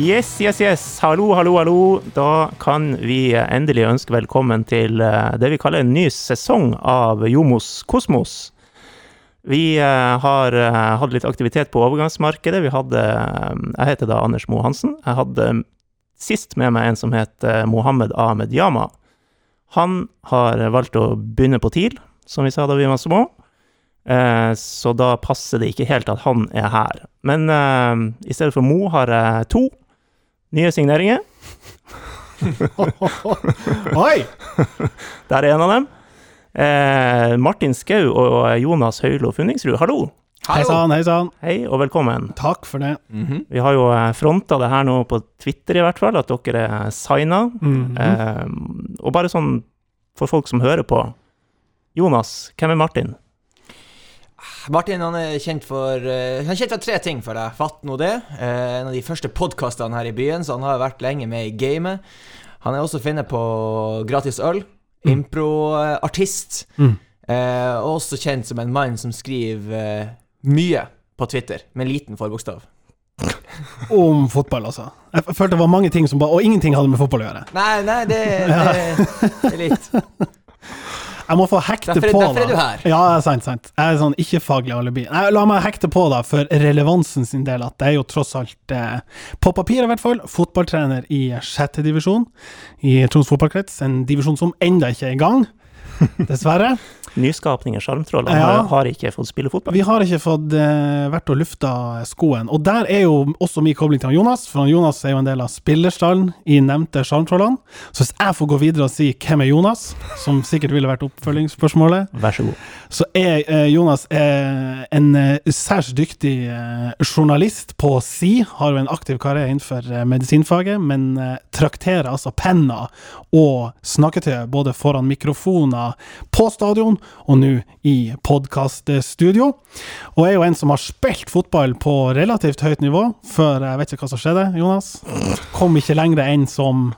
Yes, yes, yes. Hallo, hallo, hallo. Da kan vi endelig ønske velkommen til eh, det vi kaller en ny sesong av Jomos Kosmos. Vi eh, har eh, hatt litt aktivitet på overgangsmarkedet. Vi hadde Jeg heter da Anders Moe Hansen. Jeg hadde sist med meg en som het Mohammed Ahmed Yama. Han har valgt å begynne på TIL, som vi sa da vi var små. Så da passer det ikke helt at han er her. Men i stedet for Mo har jeg to nye signeringer. Oi! Der er en av dem. Eh, Martin Skau og Jonas Høylo Funningsrud, hallo. Hei sann, hei sann. Hei og velkommen. Takk for det. Mm -hmm. Vi har jo eh, fronta det her nå på Twitter, i hvert fall, at dere er signa. Mm -hmm. eh, og bare sånn for folk som hører på. Jonas, hvem er Martin? Martin han er kjent for uh, Han er kjent for tre ting, for deg. Fatt nå det. Uh, en av de første podkastene her i byen, så han har vært lenge med i gamet. Han er også finne på gratis øl. Mm. Improartist. Mm. Uh, og også kjent som en mann som skriver mye på Twitter, med liten forbokstav. Om fotball, altså. Jeg følte det var mange ting som bare Og ingenting hadde med fotball å gjøre. Nei, nei, det, det, det er litt Jeg må få hekte derfor, på, derfor er du her. Ja, sant, sant. Jeg er sånn ikke-faglig alibi. Nei, la meg hekte på, da, for relevansen sin del, at det er jo tross alt, eh, på papiret i hvert fall, fotballtrener i sjette divisjon i Troms fotballkrets. En divisjon som enda ikke er i gang, dessverre. Nyskapninger, sjarmtrollene, Ja. har, har ikke fått spille fotball. Vi har ikke fått eh, vært og lufta skoen. Og der er jo også min kobling til Jonas, for Jonas er jo en del av spillerstallen i nevnte Sjarmtrollene. Så hvis jeg får gå videre og si 'hvem er Jonas', som sikkert ville vært oppfølgingsspørsmålet, Vær så god. så er eh, Jonas eh, en eh, særs dyktig eh, journalist på si, har jo en aktiv karriere innenfor eh, medisinfaget, men trakterer altså penner og snakketøy både foran mikrofoner på stadion og nå i podkaststudio. Og er jo en som har spilt fotball på relativt høyt nivå før jeg vet ikke hva som skjedde, Jonas. Kom ikke lenger enn som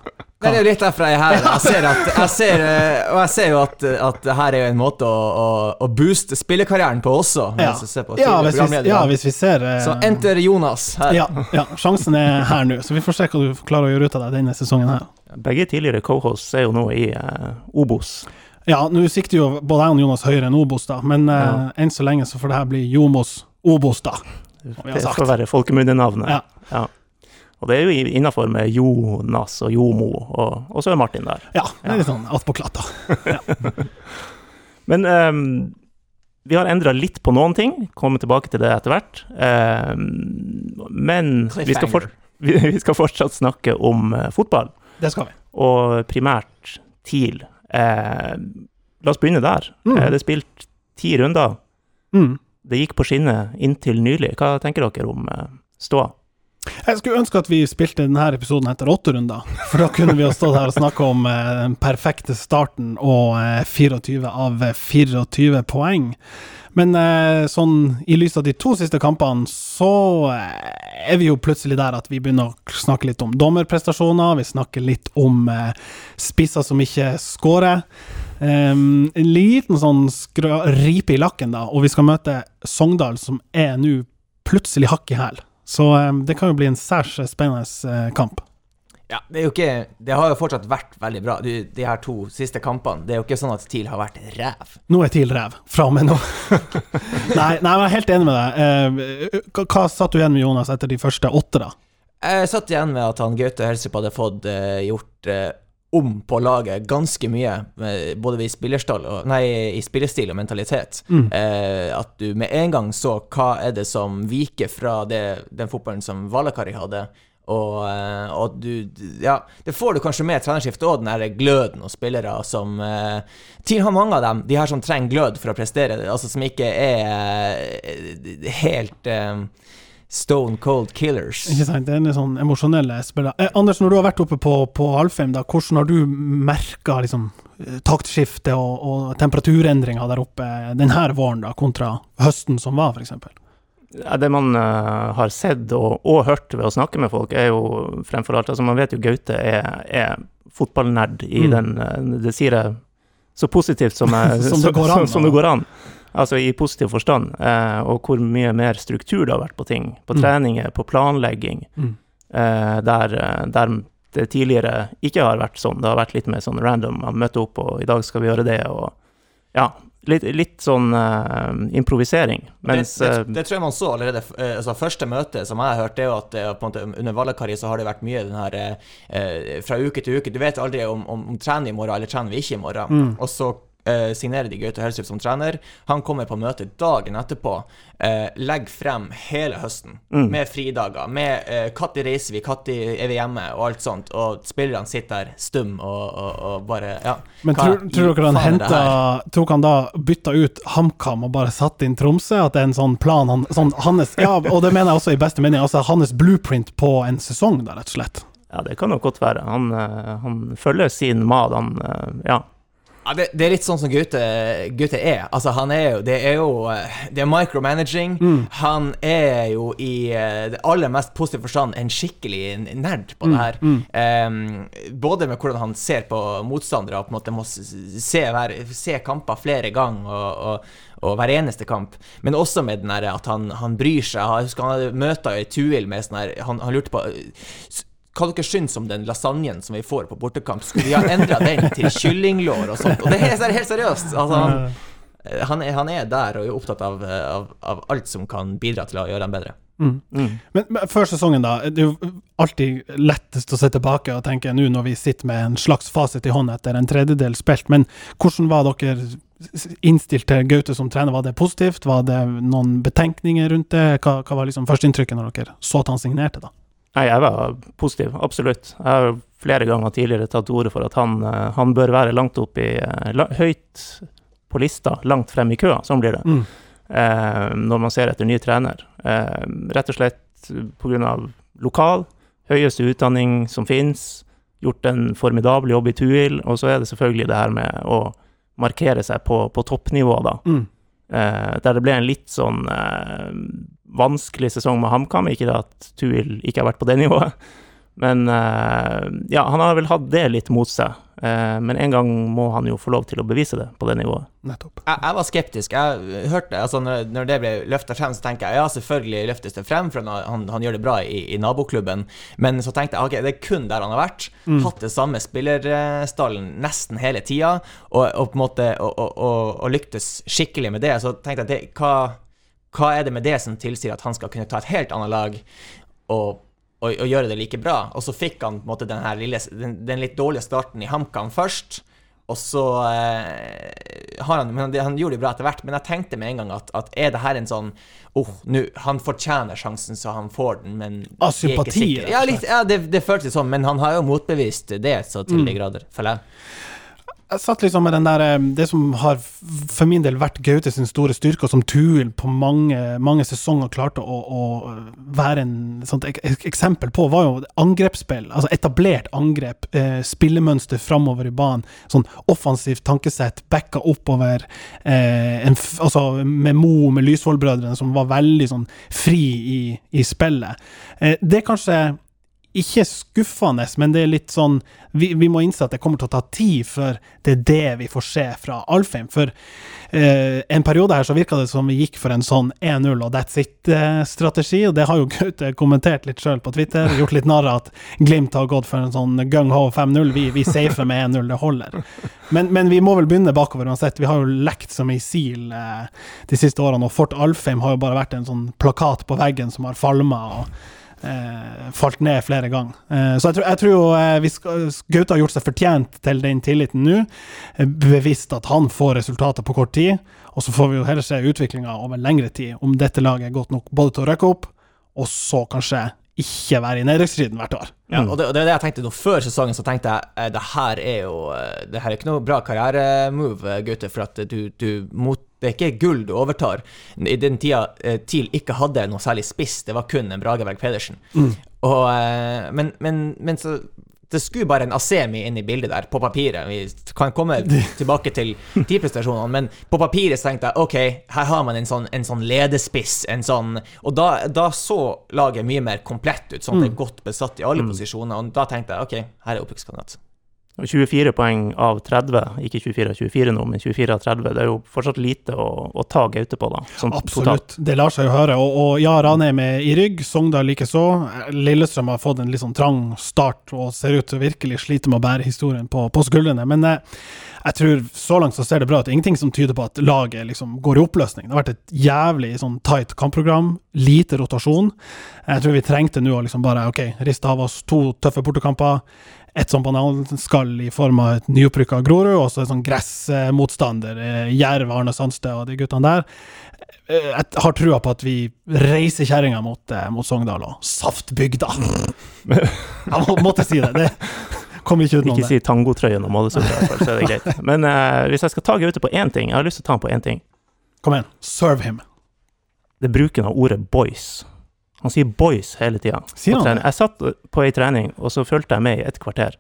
Det er jo litt derfor jeg er her. Jeg ser, at, jeg ser, og jeg ser jo at, at her er jo en måte å, å, å booste spillekarrieren på også. Ja, ser på ja, hvis, vi, ja hvis vi ser eh, Så enter Jonas her. ja, ja, sjansen er her nå, så vi får se hva du klarer å gjøre ut av deg denne sesongen her. Begge tidligere cohosts er jo nå i eh, Obos. Ja, nå sikter jo både jeg og Jonas høyere enn Obos, da, men eh, Ja. enn så lenge så får det her bli Jomos Obos, da. Det sagt. skal være folkemunnenavnet. Ja. Ja. Og det er jo innafor med Jonas og Jomo, og, og så er Martin der. Ja, det er litt sånn attpåklatt, da. Men um, vi har endra litt på noen ting, kommer tilbake til det etter hvert. Um, men vi skal, for, vi, vi skal fortsatt snakke om eh, fotball, Det skal vi. og primært TIL. Eh, la oss begynne der. Mm. Eh, det er spilt ti runder. Mm. Det gikk på skinner inntil nylig. Hva tenker dere om eh, ståa? Jeg skulle ønske at vi spilte denne episoden etter åtte runder, for da kunne vi ha stått her og snakka om eh, den perfekte starten og eh, 24 av 24 poeng. Men eh, sånn i lys av de to siste kampene, så eh, er vi jo plutselig der at vi begynner å snakke litt om dommerprestasjoner, vi snakker litt om eh, spisser som ikke scorer. Um, en liten sånn ripe i lakken, da, og vi skal møte Sogndal, som er nå plutselig hakk i hæl. Så um, det kan jo bli en særs spennende kamp. Ja, det ikke Det har jo fortsatt vært veldig bra, du, de her to siste kampene. Det er jo ikke sånn at TIL har vært ræv. Nå er TIL ræv, fra og med nå. nei, nei, jeg er helt enig med deg. Eh, hva, hva satt du igjen med, Jonas, etter de første åtte, da? Jeg satt igjen med at han Gaute Helsup hadde fått eh, gjort eh, om på laget ganske mye, eh, både i og, nei, i spillestil og mentalitet. Mm. Eh, at du med en gang så hva er det som viker fra det, den fotballen som Valakari hadde. Og, eh, og du Ja, det får du kanskje med trenerskiftet òg, den der gløden og spillere som eh, TIL har mange av dem, de her som trenger glød for å prestere, altså som ikke er eh, helt eh, stone cold killers. Ikke sant? Det er en sånn emosjonelle spillere. Eh, Anders, når du har vært oppe på, på Alfheim, da, hvordan har du merka liksom, taktskiftet og, og temperaturendringer der oppe denne våren, da, kontra høsten som var, f.eks.? Det man eh, har sett og, og hørt ved å snakke med folk, er jo fremfor alt altså Man vet jo Gaute er, er fotballnerd i Mm. den eh, Det sier jeg så positivt som, jeg, Som det går an, Som, som det går an. Altså i positiv forstand. Eh, og hvor mye mer struktur det har vært på ting. På Mm. treninger, på planlegging. Mm. eh, der, der det tidligere ikke har vært sånn. Det har vært litt mer sånn random. Man møter opp, og i dag skal vi gjøre det, og ja. Litt, litt sånn uh, improvisering. Mens det, det, eh, det tror jeg man så allerede. eh, altså Første møte som jeg har hørt, det er jo at på en måte under Valakari så har det vært mye den her uh, fra uke til uke. Du vet aldri om, om, om trener i morgen eller trener vi ikke i morgen. Og så eh, signerer de Gaute Helsrud som trener. Han kommer på møte dagen etterpå. Eh, legger frem hele høsten med fridager. Med eh, når reiser vi, når er vi hjemme, og alt sånt. Og spillerne sitter der stum og, og, og bare Ja. Men hva tror, tror dere han henta Tok han da bytta ut HamKam og bare satte inn Tromsø? At det er en sånn plan han, sånn hans, Ja, og det mener jeg også i beste mening. Altså hans blueprint på en sesong, da, rett og slett. ja, det kan nok godt være. Han, eh, han følger sin mal, han eh, Ja. Ja, det, det er litt sånn som Gaute er. Altså, han er jo Det er jo eh, Det er micromanaging. Han er jo i eh, det aller mest positive forstand en skikkelig nerd på det her. Em, både med hvordan han ser på motstandere, og på en måte må se, hver, se kamper flere ganger. og, og og hver eneste kamp, men også med den der at han, han bryr seg. Jeg husker han hadde møter i Tuil med sånn her han, han lurte på s- hva dere syns om den lasagnen som vi får på bortekamp? Skulle vi ha endra den til kyllinglår og sånt? Og det er helt seriøst. Altså, han, han, er, han er der og er opptatt av, av, av alt som kan bidra til å gjøre dem bedre. Mm. Men, men før sesongen, da. Det er jo alltid lettest å se tilbake og tenke nå når vi sitter med en slags fasit i hånd etter en tredjedel spilt. Men hvordan var dere innstilt til Gaute som trener? Var det positivt? Var det noen betenkninger rundt det? Hva, hva var liksom førsteinntrykket når dere så at han signerte, da? Nei, jeg var positiv, absolutt. Jeg har flere ganger tidligere tatt til orde for at han, eh, han bør være langt opp i eh, Høyt på lista, langt frem i køa. Sånn blir det. Mm. eh, når man ser etter ny trener. Eh, rett og slett pga. lokal, høyeste utdanning som finnes, gjort en formidabel jobb i Tuil, og så er det selvfølgelig det her med å markere seg på, på toppnivå, da. Mm. Eh, der det ble en litt sånn eh, vanskelig sesong med HamKam. Ikke det at Tuil ikke har vært på det nivået, men eh, ja, han har vel hatt det litt mot seg. Eh, men en gang må han jo få lov til å bevise det på det nivået. Nettopp. Jeg, jeg var skeptisk. Jeg hørte, altså når, når det ble løfta frem, så tenker jeg ja, selvfølgelig løftes det frem, for han, han, han gjør det bra i, i naboklubben. Men så tenkte jeg ok, det er kun der han har vært. Hatt det samme spillerstallen nesten hele tida, og, og på en måte og, og, og, og lyktes skikkelig med det. Så tenkte jeg det, hva, hva er det med det som tilsier at han skal kunne ta et helt annet lag og og, og gjøre det like bra. Og så fikk han måte den, lille, den, den litt dårlige starten i HamKam først. Og så eh, har han Men det, han gjorde det bra etter hvert. Men jeg tenkte med en gang at, at er det her en sånn oh, nu, Han fortjener sjansen, så han får den, men ikke sympati. Ja, litt, ja det, det føltes sånn, men han har jo motbevist det så til de grader, føler jeg. Jeg satt liksom med den der eh, Det som har for min del vært Gaute sin store styrke, og som Tuil på mange, mange sesonger klarte å, å være en sånt ek ek eksempel på, var jo angrepsspill. Altså etablert angrep, eh, spillemønster framover i banen. Sånn offensivt tankesett, backa oppover. Eh, en altså med Mo, med Lysvoll-brødrene, som var veldig sånn fri i, i spillet. Eh, det er kanskje ikke skuffende, men det er litt sånn vi, vi må innse at det kommer til å ta tid før det er det vi får se fra Alfheim. For eh, en periode her så virka det som vi gikk for en sånn 1-0 og that's it-strategi, og det har jo Gaute kommentert litt sjøl på Twitter. Gjort litt narr av at Glimt har gått for en sånn gung-ho 5-0. Vi, vi safer med 1-0, det holder. Men, men vi må vel begynne bakover uansett. Vi har jo lekt som ei sil eh, de siste årene, og Fort Alfheim har jo bare vært en sånn plakat på veggen som har falma. og eh, falt ned flere ganger. Eh, så jeg tror, jeg tror jo eh, skal, Gaute har gjort seg fortjent til den tilliten nå. Eh, bevisst at han får resultater på kort tid. Og så får vi jo heller se utviklinga over lengre tid, om dette laget er godt nok både til å røkke opp, og så kanskje ikke være i nedrykksstriden hvert år. Ja, og det, og det er det jeg tenkte nå Før sesongen så tenkte jeg eh, det her er jo eh, Det her er ikke noe bra karrieremove, Gaute, for at du, du mot, det er ikke gull du overtar. I den tida eh, TIL ikke hadde noe særlig spiss, det var kun en Brage Berg Pedersen. Og, eh, men, men, men så det skulle bare en Asemi inn i bildet der, på papiret. Vi kan komme tilbake til de prestasjonene, men på papiret så tenkte jeg OK, her har man en sånn, en sånn ledespiss, en sånn Og da, da så laget mye mer komplett ut, sånn at det er godt besatt i alle posisjoner, og da tenkte jeg OK, her er oppvekstkandidat. Og 24 poeng av 30, ikke 24 av 24 nå, men 24 av 30, det er jo fortsatt lite å, å ta Gaute på, da. Sånn totalt. Absolutt, det lar seg jo høre. Og, og ja, Ranheim er i rygg, Sogndal likeså. Lillestrøm har fått en litt sånn trang start og ser ut til å virkelig slite med å bære historien på, på skuldrene. Men eh, jeg tror så langt så ser det bra ut. Ingenting som tyder på at laget liksom går i oppløsning. Det har vært et jævlig sånn tight kampprogram, lite rotasjon. Jeg tror vi trengte nå å liksom bare OK, riste av oss to tøffe bortekamper et sånt bananskall i form av et nyopprykka Grorud, og så en sånn gressmotstander, eh, Jerv, Arne Sandstø og de guttene der. Eh, Jeg har trua på at vi reiser kjerringa mot, eh, mot Sogndal og saftbygda. Jeg må, måtte si det. Det kom ikke utenom Ikke det. si tangotrøyen og Molesund, så er det greit. Men uh, hvis jeg skal ta Gaute på én ting, jeg har lyst til å ta han på én ting. Kom igjen, serve him. Det er bruken av ordet 'boys'. Han sier boys hele tida. Jeg satt på ei trening, og så fulgte jeg med i et kvarter.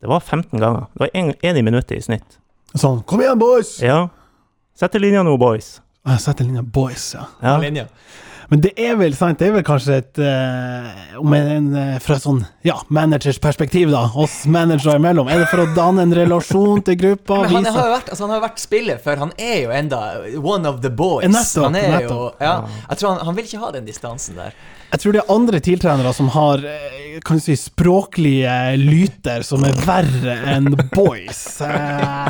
Det var 15 ganger. Det var én i minuttet i snitt. Sånn, kom igjen, boys! Ja. til linja nå, boys. Sett til linja boys, ja. Ja. Linja. Men det er vel sant, det er vel kanskje et uh, Om en, eh, fra sånn ja, managers perspektiv, da, oss managere imellom, er det for å danne en relasjon til gruppa? Men han vise- har jo vært, altså han har jo vært spiller før. Han er jo enda one of the boys. Nettopp, han er nettopp. Jo, ja, jeg tror han, han vil ikke ha den distansen der. Jeg tror det er andre TIL-trenere som har eh, kan du si, språklige lyter som er verre enn boys. Eh,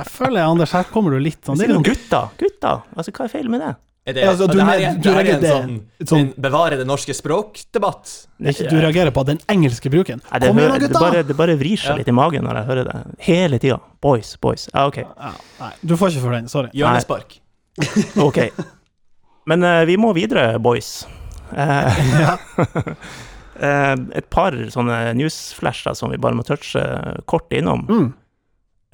Jeg føler, Anders, her kommer du litt sånn det er du sånn gutta? Gutta? Altså, hva er feil med det? Er det, Ja, altså, du det her er- du det her er en det- sånn, sånn- en bevare det norske språk-debatt. Du reagerer på den engelske bruken. Nei, det, Kom igjen, gutta! bare, det bare vrir seg Ja. litt i magen når jeg hører det. Hele tida. Boys, boys. Ah, OK. Ja, nei, du får ikke for den. Sorry. Hjørnespark. ok. Men uh, vi må videre, boys. Uh, Ja. eh, et par sånne newsflasher som vi bare må touche kort innom. Mm.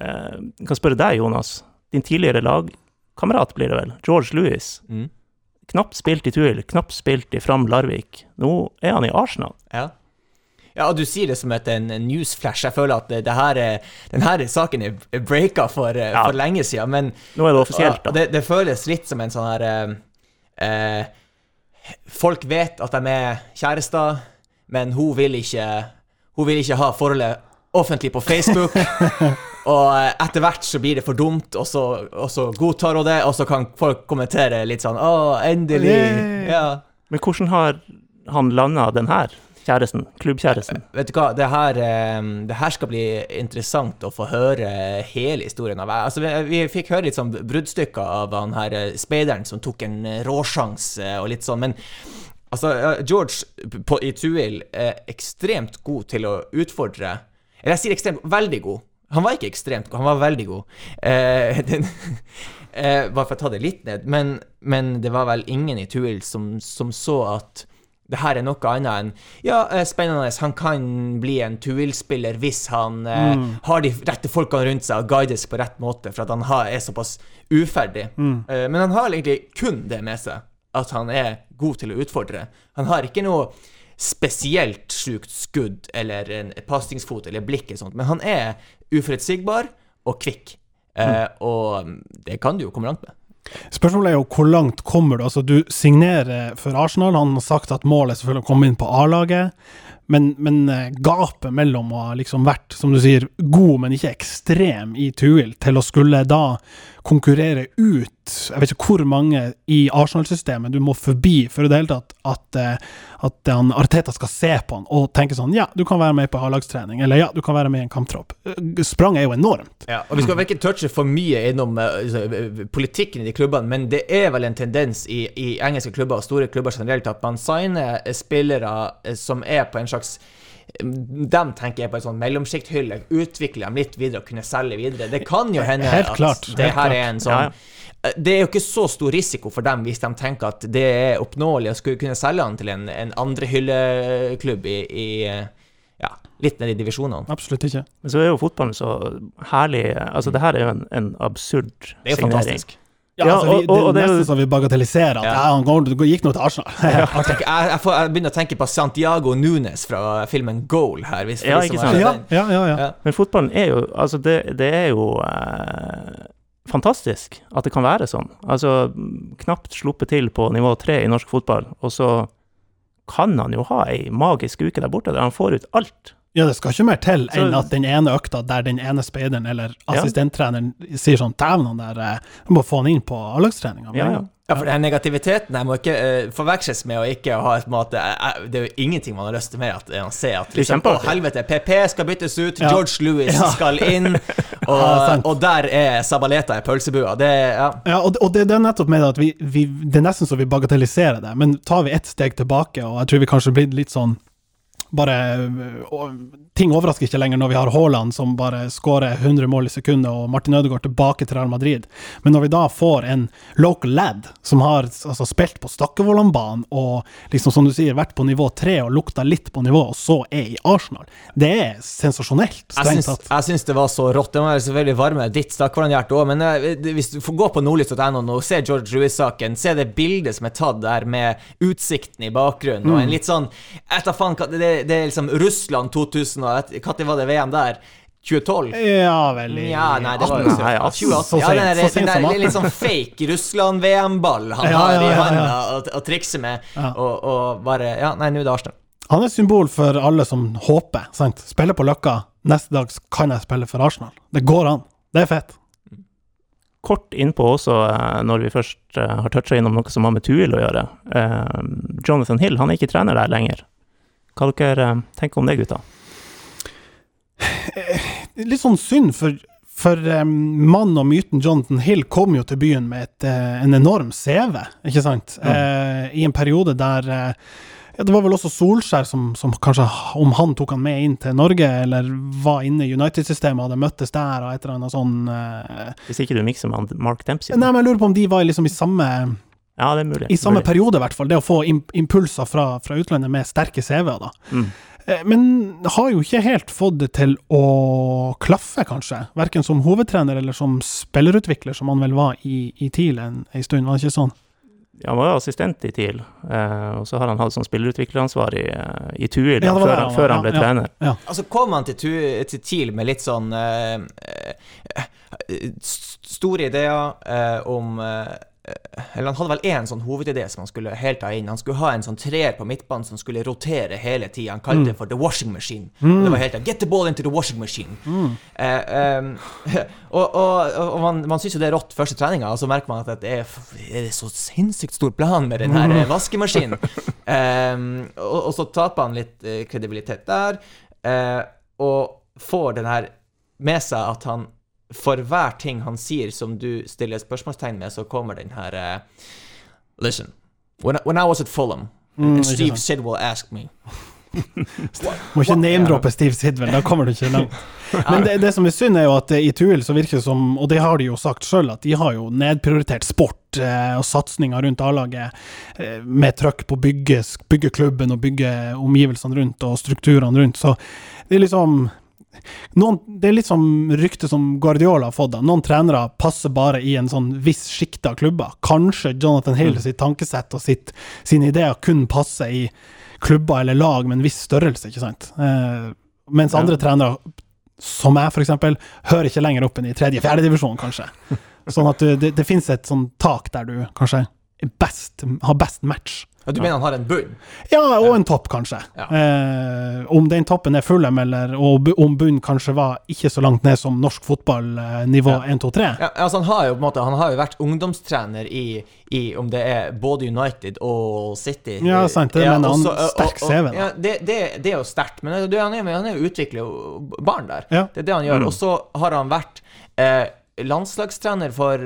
Eh, jeg kan spørre deg, Jonas. Din tidligere lagkamerat blir det vel? George Lewis. Mm. Knapt spilt i Tuil, knapt spilt i Fram Larvik. Nå er han i Arsenal. Ja. Ja, og du sier det som et, en, newsflash. Jeg føler at det, det her er, saken er er breaka for, eh, Ja. for lenge siden, men Nå er det offisielt, da. det, det føles litt som en sånn her eh, eh, Folk vet at de er kjærester, men hun vil ikke Hun vil ikke ha forholdet offentlig på Facebook. og eh, etter hvert så blir det for dumt, og så, og så godtar hun det, og så kan folk kommentere litt sånn Å, endelig. Yeah. Ja. Men hvordan har han landa den her kjæresten? Klubbkjæresten? Vet du hva, det her, eh, det her skal bli interessant å få høre hele historien av. Altså, vi, vi fikk høre litt sånn bruddstykker av han her eh, speideren som tok en eh, råsjanse og litt sånn, men altså, George på, i Tuil er ekstremt god til å utfordre Eller jeg sier ekstremt, veldig god. Han var ikke ekstremt god, han var veldig god. Eh, den, eh, bare for å ta det litt ned. Men, men det var vel ingen i Tuil som, som så at det her er noe annet enn Ja, eh, spennende, han kan bli en Tuil-spiller hvis han eh, har de rette folkene rundt seg og guides på rett måte, for at han har, er såpass uferdig. Eh, men han har egentlig kun det med seg, at han er god til å utfordre. Han har ikke noe spesielt sjukt skudd eller en pasningsfot eller blikk eller sånt, men han er uforutsigbar og kvikk. Eh, og det kan du jo komme langt med. Spørsmålet er jo hvor langt kommer du? Altså, du signerer for Arsenal. Han har sagt at målet er selvfølgelig å komme inn på A-laget. Men, men eh, gapet mellom å ha liksom vært, som du sier, god, men ikke ekstrem i Tuil, til å skulle da konkurrere ut Jeg vet ikke hvor mange i Arsenal-systemet du må forbi for i det hele tatt at, eh, at han, Arteta skal se på han og tenke sånn Ja, du kan være med på A-lagstrening, eller ja, du kan være med i en kamptropp. Sprang er jo enormt. Ja, og Vi skal vel ikke touche for mye innom eh, eh, politikken i de klubbene, men det er vel en tendens i, i engelske klubber og store klubber generelt at man signer eh, spillere eh, som er på en slags dem tenker jeg på en sånn mellomsjikthylle, utvikle dem litt videre og kunne selge videre. Det kan jo hende Helt at klart, det helt her klart. er en sånn Ja, ja. Det er jo ikke så stor risiko for dem hvis de tenker at det er oppnåelig å skulle kunne selge den til en, en andrehylleklubb i, i eh, ja, litt ned i divisjonene. Absolutt ikke. Men så er jo fotballen så herlig Altså, det her er jo en, en absurd Det er jo signering. fantastisk. Ja, Ja, altså, vi, det, og- og det er nesten så vi bagatelliserer at Ja. ja. han gikk nå til Arsenal. Tenker, jeg, jeg, får, jeg begynner å tenke på Santiago Nunes fra filmen Goal her. Hvis, Ja, ikke sant? ja, ja, ja, ja. Ja. Men fotballen er jo Altså, det, det er jo eh, fantastisk at det kan være sånn. Altså, knapt sluppet til på nivå tre i norsk fotball, og så kan han jo ha ei magisk uke der borte, der han får ut alt Ja, det skal ikke mer til enn at den ene økta der den ene speideren eller assistenttreneren sier sånn Dæven, han der Vi må få han inn på A-lagstreninga. Ja, ja. Ja, for den negativiteten her må ikke uh, forveksles med å ikke ha et måte eh, Det er jo ingenting man har lyst til med at man ser at liksom, å helvete, PP skal byttes ut, Ja. George Lewis Ja. skal inn, og, Ja, og der er Sabaleta i pølsebua. Det ja. Ja, og det, og det, det er nettopp med det at vi, vi Det er nesten så vi bagatelliserer det, men tar vi ett steg tilbake, og jeg tror vi kanskje blir litt sånn bare Ting overrasker ikke lenger når vi har Haaland som bare skårer 100 mål i sekundet, og Martin Ødegaard tilbake til Real Madrid. Men når vi da får en local lad som har altså, spilt på Stakkevollan-banen og liksom som du sier, vært på nivå tre og lukta litt på nivå, og så er i Arsenal, det er sensasjonelt, Jeg strengt syns, tatt. jeg syns det var så rått. Det må selvfølgelig varme ditt Stakkevollan-hjerte òg, men eh, hvis du får gå på nordlys.no nå og se George Ruiz-saken, se det bildet som er tatt der med utsikten i bakgrunnen, og en litt sånn Jeg vet da faen, hva- det, det er liksom Russland 2000, og når var det VM der? 2012? Ja vel Ja, nei, det var jo 18, Nei, ja, 2018. Så Ja, den, der, så sent den der som 18. litt sånn fake Russland-VM-ball han Ja, har ja, i ja, ja. handa og, og trikser med, Ja. og, og bare Ja, nei, nå er det Arsenal. Han er symbol for alle som håper. sant? Spiller på Løkka, neste dag kan jeg spille for Arsenal. Det går an. Det er fett. Kort innpå også, eh, når vi først eh, har toucha innom noe som har med Tuil å gjøre. Eh, Jonathan Hill han er ikke trener der lenger. Hva dere eh, tenker om det, gutta? Litt sånn synd, for, for um, mannen og myten Jonathan Hill kom jo til byen med et, eh, en enorm CV, ikke sant? Eh, I en periode der uh, ja, Det var vel også Solskjær som, som kanskje, om han tok han med inn til Norge, eller var inne i United-systemet hadde møttes der, og et eller annet sånn uh, Hvis ikke du mikser med Mark Dempsey? Nei, men jeg lurer på om de var liksom i samme Ja, det er mulig. I samme mulig. periode, i hvert fall. Det å få impulser fra, fra utlandet med sterke CV-er, da. Mm. Eh, Men har jo ikke helt fått det til å klaffe, kanskje. Verken som hovedtrener eller som spillerutvikler, som han vel var i, i TIL en, en stund, var det ikke sånn? Ja, Han var jo assistent i TIL, eh, og så har han hatt sånn spillerutvikleransvar i, eh, i TUIL Ja, før, han, før han ble Ja, ja. trener. Altså, kom han til, Tu- til TIL med litt sånn eh, eh, Store ideer eh, om eh, Eller han hadde vel én sånn hovedidé som han skulle helt ta inn. Han skulle ha en sånn treer på midtbanen som skulle rotere hele tida. Han kalte det for the washing machine. Det var helt Get the ball into the washing machine. Eh, um, og og, og man, man syns jo det er rått første treninga, og så merker man at det er, er det så sinnssykt stor plan med den her eh, vaskemaskinen. um, og, og så taper han litt eh, kredibilitet der, eh, og får den her med seg at han for hver ting han sier som du stiller spørsmålstegn med, så kommer den her uh, Listen, when I, when I was at Fulham, Mm, and Steve. Sidwell asked me Må ikke name-droppe Steve Sidwell, da kommer du ikke langt. Men det, det som er synd, er jo at eh, i TUIL så virker det som, og det har de jo sagt sjøl, at de har jo nedprioritert sport eh, og satsinga rundt A-laget eh, med trøkk på å bygge, bygge klubben og bygge omgivelsene rundt og strukturene rundt. Så det er liksom noen, Det er litt som ryktet som Guardiola har fått. da. Noen trenere passer bare i en sånn viss sjikte av klubber. Kanskje Jonathan Hill sitt tankesett og sitt, sine ideer kun passer i klubber eller lag med en viss størrelse, ikke sant. Eh, mens Ja. andre trenere, som jeg eksempel, hører ikke lenger opp enn i tredje-fjerde divisjon, kanskje. Sånn at du, det, det finnes et sånn tak der du kanskje best, har best match. Ja, Du mener han har en bunn? Ja, og en topp, kanskje. Ja. Eh, om den toppen er Fulham, eller og om bunnen kanskje var ikke så langt ned som norsk fotball eh, Ja. 1, 2, 3. Ja, altså han har jo på en måte Han har jo vært ungdomstrener i, i om det er både United og City. Ja, sant, det mener han. også- og- Sterk CV. Ja, det, det, det er jo sterkt, men han, er, jo utvikler barn der. Ja. Det er det han gjør. Mm. Og så har han vært eh, landslagstrener for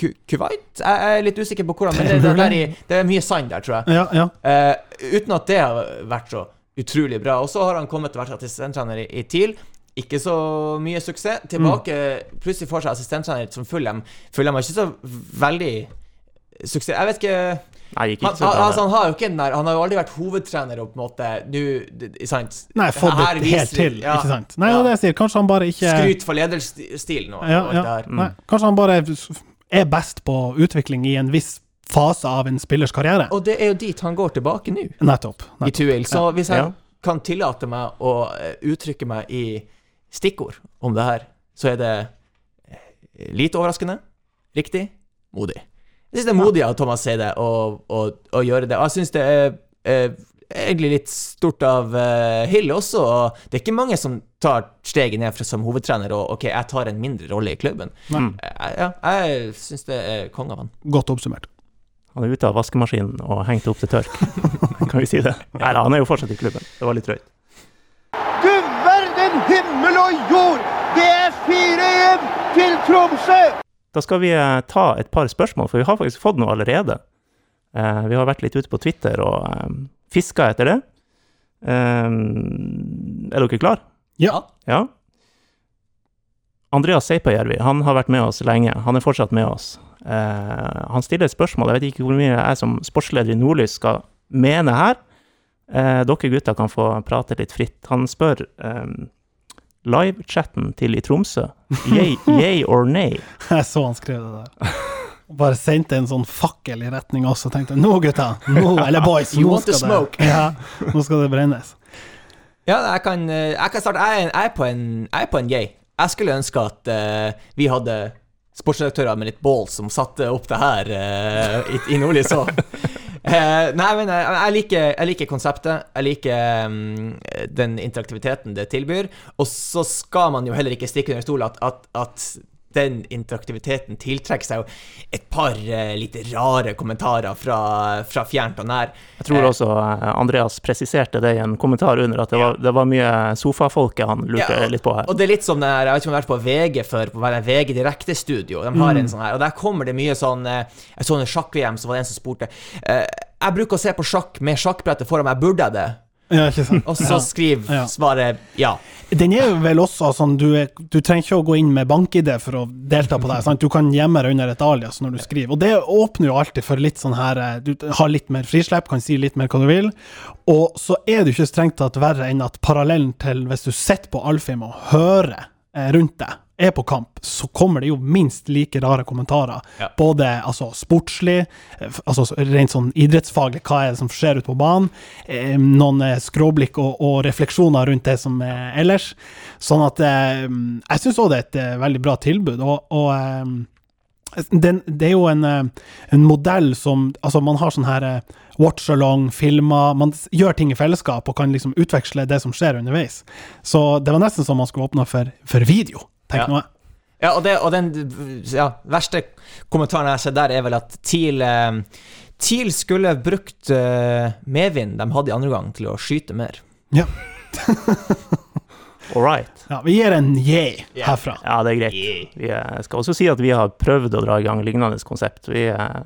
Ku- Kuwait? Jeg er litt usikker på hvordan, men det, det, der i, det er mye sand der, tror jeg. Ja, ja. Uh, uten at det har vært så utrolig bra. Og så har han kommet til å være assistenttrener i, i TIL. Ikke så mye suksess. Tilbake, plutselig får seg assistenttrener som Fulham. Fulham har ikke så veldig suksess. Jeg vet ikke Nei, gikk ikke så bra. altså, han har jo ikke den der Han har jo aldri vært hovedtrener og på en måte Du, det- sant? Nei, fått det helt til, ja, ikke sant. Nei, ja. det jeg sier. Kanskje han bare ikke Skryt for lederstil nå. ja, ja. Nei, Kanskje han bare er best på utvikling i en viss fase av en spillers karriere. Og det er jo dit han går tilbake nå. Nettopp. i nettopp. Tuil. Så hvis jeg Ja. kan tillate meg å eh, uttrykke meg i stikkord om det her, så er det eh, lite overraskende, riktig, modig. Jeg syns det er modig av Thomas Seide å, å, å gjøre det. Og jeg syns det er eh, egentlig litt stort av eh, Hill også. og Det er ikke mange som tar steget ned fra som hovedtrener og ok, jeg tar en mindre rolle i klubben. Mm. Ja, jeg syns det er konge av han. Godt oppsummert. Han er ute av vaskemaskinen og hengt opp til tørk. kan vi si det? Nei da, han er jo fortsatt i klubben. Det var litt drøyt. Du verden himmel og jord! Det er 4-1 til Tromsø! Da skal vi eh, ta et par spørsmål, for vi har faktisk fått noe allerede. Eh, vi har vært litt ute på Twitter og eh, fiska etter det. Eh, er dere klar? Ja. Ja. Andreas Seipajärvi, han har vært med oss lenge. Han er fortsatt med oss. Eh, han stiller et spørsmål. Jeg vet ikke hvor mye jeg som sportsleder i Nordlys skal mene her. Eh, dere gutter kan få prate litt fritt. Han spør eh, livechatten til i Tromsø, yay, yay or nay? Jeg så han skrev det der. Bare sendte en sånn fakkel i retning oss og tenkte nå, gutta, nå, eller boys, nå skal, det, ja, nå skal det brennes. Ja, jeg kan, eh, jeg kan starte. Jeg er, jeg er på en, jeg er på en yay. Jeg skulle ønske at uh, vi hadde sportsredaktører med litt bål som satte opp det her uh, i, i Nordlys òg. Eh, nei, men jeg, jeg, liker, jeg liker konseptet. Jeg liker um, den interaktiviteten det tilbyr. Og så skal man jo heller ikke stikke under stol at, at, at den interaktiviteten tiltrekker seg jo et par eh, litt rare kommentarer fra, fra fjernt og nær. Jeg tror også eh, Andreas presiserte det i en kommentar under, at det var, det var mye sofafolket han lurte Ja, litt på her. Og det er litt som det her, jeg vet ikke om du har vært på VG før, på VG Direktestudio. De har en sånn her, og der kommer det mye sånn eh, Jeg så under sjakk-VM, så var det en som spurte eh, Jeg bruker å se på sjakk med sjakkbrettet foran meg, burde jeg det? Ja, ikke sant? Og så skriv Ja. svaret ja. Den er jo vel også sånn, du, er, du trenger ikke å gå inn med bank-ID for å delta på det. Sant? Du kan gjemme deg under et alias når du skriver. Og det åpner jo alltid for litt sånn her eh, Du har litt mer frislepp, kan si litt mer hva du vil. Og så er det jo ikke strengt tatt verre enn at parallellen til hvis du sitter på Alfheim og hører eh, rundt deg, er på kamp, så kommer det jo minst like rare kommentarer. Ja. Både altså, sportslig, eh, altså rent sånn idrettsfaglig, hva er det som skjer ute på banen, eh, noen eh, skråblikk og, og refleksjoner rundt det som er ellers. Sånn at eh, jeg syns òg det er et eh, veldig bra tilbud. og, og eh, den, det er jo en, eh, en modell som Altså, man har sånn her eh, watch-along, filmer Man gjør ting i fellesskap og kan liksom utveksle det som skjer underveis. Så det var nesten som man skulle åpna for, for video, tenk Ja. noe. Ja, og, det, og den ja, verste kommentaren jeg har sett der, er vel at TIL eh, TIL skulle brukt eh, medvind de hadde i andre gang, til å skyte mer. Ja. All right. ja. Vi gir en yeah yeah herfra. Ja, det er greit. Vi eh, skal også si at vi har prøvd å dra i gang lignende konsept. Vi, eh,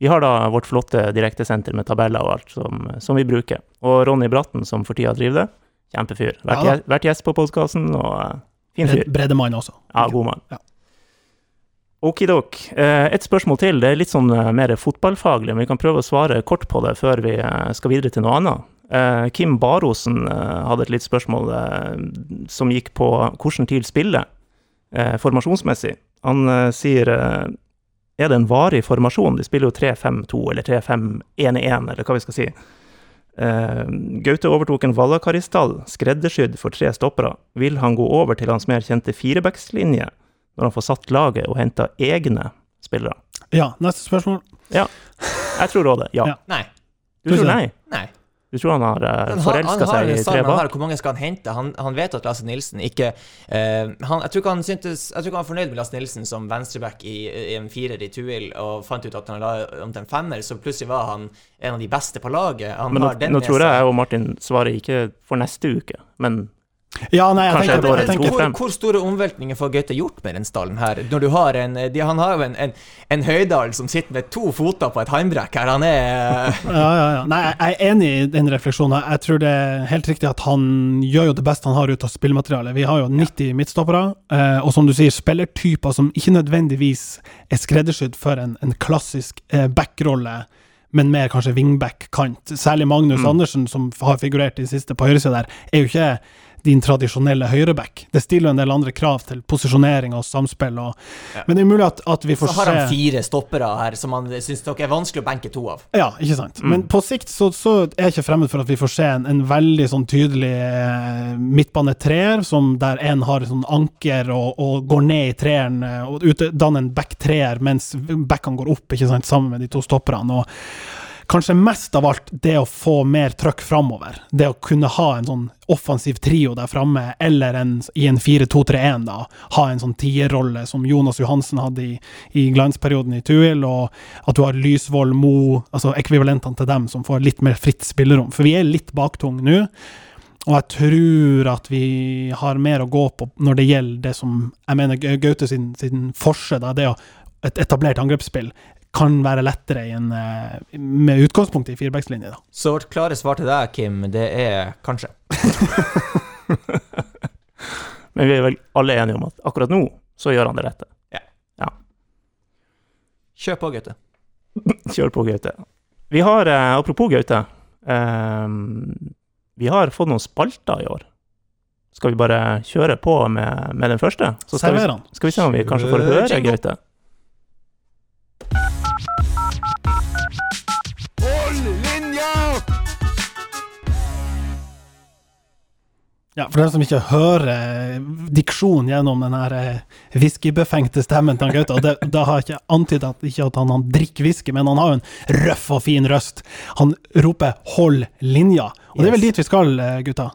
vi har da vårt flotte direktesenter med tabeller og alt som, som vi bruker. Og Ronny Bratten, som for tida driver det, kjempefyr. Vært, Ja vært gjest på podkasten, og fin fyr. Bredde mann også. Ja, god mann. Ja. Okidok. Eh, et spørsmål til. Det er litt sånn eh, mer fotballfaglig, men vi kan prøve å svare kort på det før vi eh, skal videre til noe annet. Kim Barosen hadde et litt spørsmål som gikk på hvordan TIL spiller formasjonsmessig. Han sier er det en varig formasjon? De spiller jo 3-5-2 eller 3-5-1-1, eller hva vi skal si. Eh, Gaute overtok en Vallakaristall, skreddersydd for tre stoppere. Vil han gå over til hans mer kjente firebackslinje når han får satt laget og henta egne spillere? Ja, neste spørsmål. Ja. Jeg tror òg det. Ja. Ja. Nei. Du tror nei? Nei. Du tror han har uh, forelska seg i tre bak? Hvor mange skal han hente? Han, han vet at Lasse Nilsen ikke uh, han, Jeg tror ikke han syntes Jeg tror ikke han var fornøyd med Lasse Nilsen som venstreback i, i en firer i Tuil, og fant ut at han la om til en femmer, så plutselig var han en av de beste på laget. Han Men nå, har den nå tror jeg jeg og Martin svarer ikke for neste uke, men Ja, nei, jeg Kanskje tenker, jeg tenker hvor, hvor store omveltninger får Gaute gjort med den stallen her? Når du har en de, Han har jo en, en, en Høydal som sitter med to foter på et heimbrekk her. Han er Ja, ja, ja. Nei, jeg er enig i den refleksjonen. Jeg tror det er helt riktig at han gjør jo det beste han har ut av spillmaterialet. Vi har jo 90 midtstoppere, eh, og som du sier, spillertyper som ikke nødvendigvis er skreddersydd for en, en klassisk eh, backrolle, men mer kanskje wingback-kant. Særlig Magnus Andersen, som har figurert i det siste på høyresida der, er jo ikke din tradisjonelle høyreback. Det stiller en del andre krav til posisjonering og samspill. Og, Ja. Men det er mulig at, at vi får se Så har han fire stoppere her som han syns dere er vanskelig å benke to av. Ja, ikke sant. Men på sikt så, så er jeg ikke fremmed for at vi får se en, en veldig sånn tydelig eh, midtbanetreer, som der en har sånn anker og, og går ned i treeren eh, og danner en backtreer mens backene går opp, ikke sant, sammen med de to stopperne. Og kanskje mest av alt det å få mer trøkk framover. Det å kunne ha en sånn offensiv trio der framme, eller en, i en 4-2-3-1, da. Ha en sånn tierrolle som Jonas Johansen hadde i, i glansperioden i Tuil, og at du har Lysvold, Mo, altså ekvivalentene til dem, som får litt mer fritt spillerom. For vi er litt baktung nå. Og jeg tror at vi har mer å gå på når det gjelder det som jeg mener Gaute sin, sin forse, da, det å et etablert angrepsspill kan være lettere en, eh, med utgangspunkt i firebackslinje. Så vårt klare svar til deg, Kim, det er kanskje. Men vi er vel alle enige om at akkurat nå så gjør han det rette. Kjør på, Gaute. Kjør på, Gaute. Vi har, eh, apropos Gaute, um, vi har fått noen spalter i år. Skal vi bare kjøre på med, med den første? Så skal vi, skal vi se om vi kanskje får høre Gaute. Ja, for dem som ikke hører eh, diksjon gjennom den her eh, whiskybefengte stemmen til Gaute, og det, da har jeg ikke antydet at, ikke at han, han drikker whisky, men han har jo en røff og fin røst. Han roper 'hold linja', og det er vel dit vi skal, eh, gutta?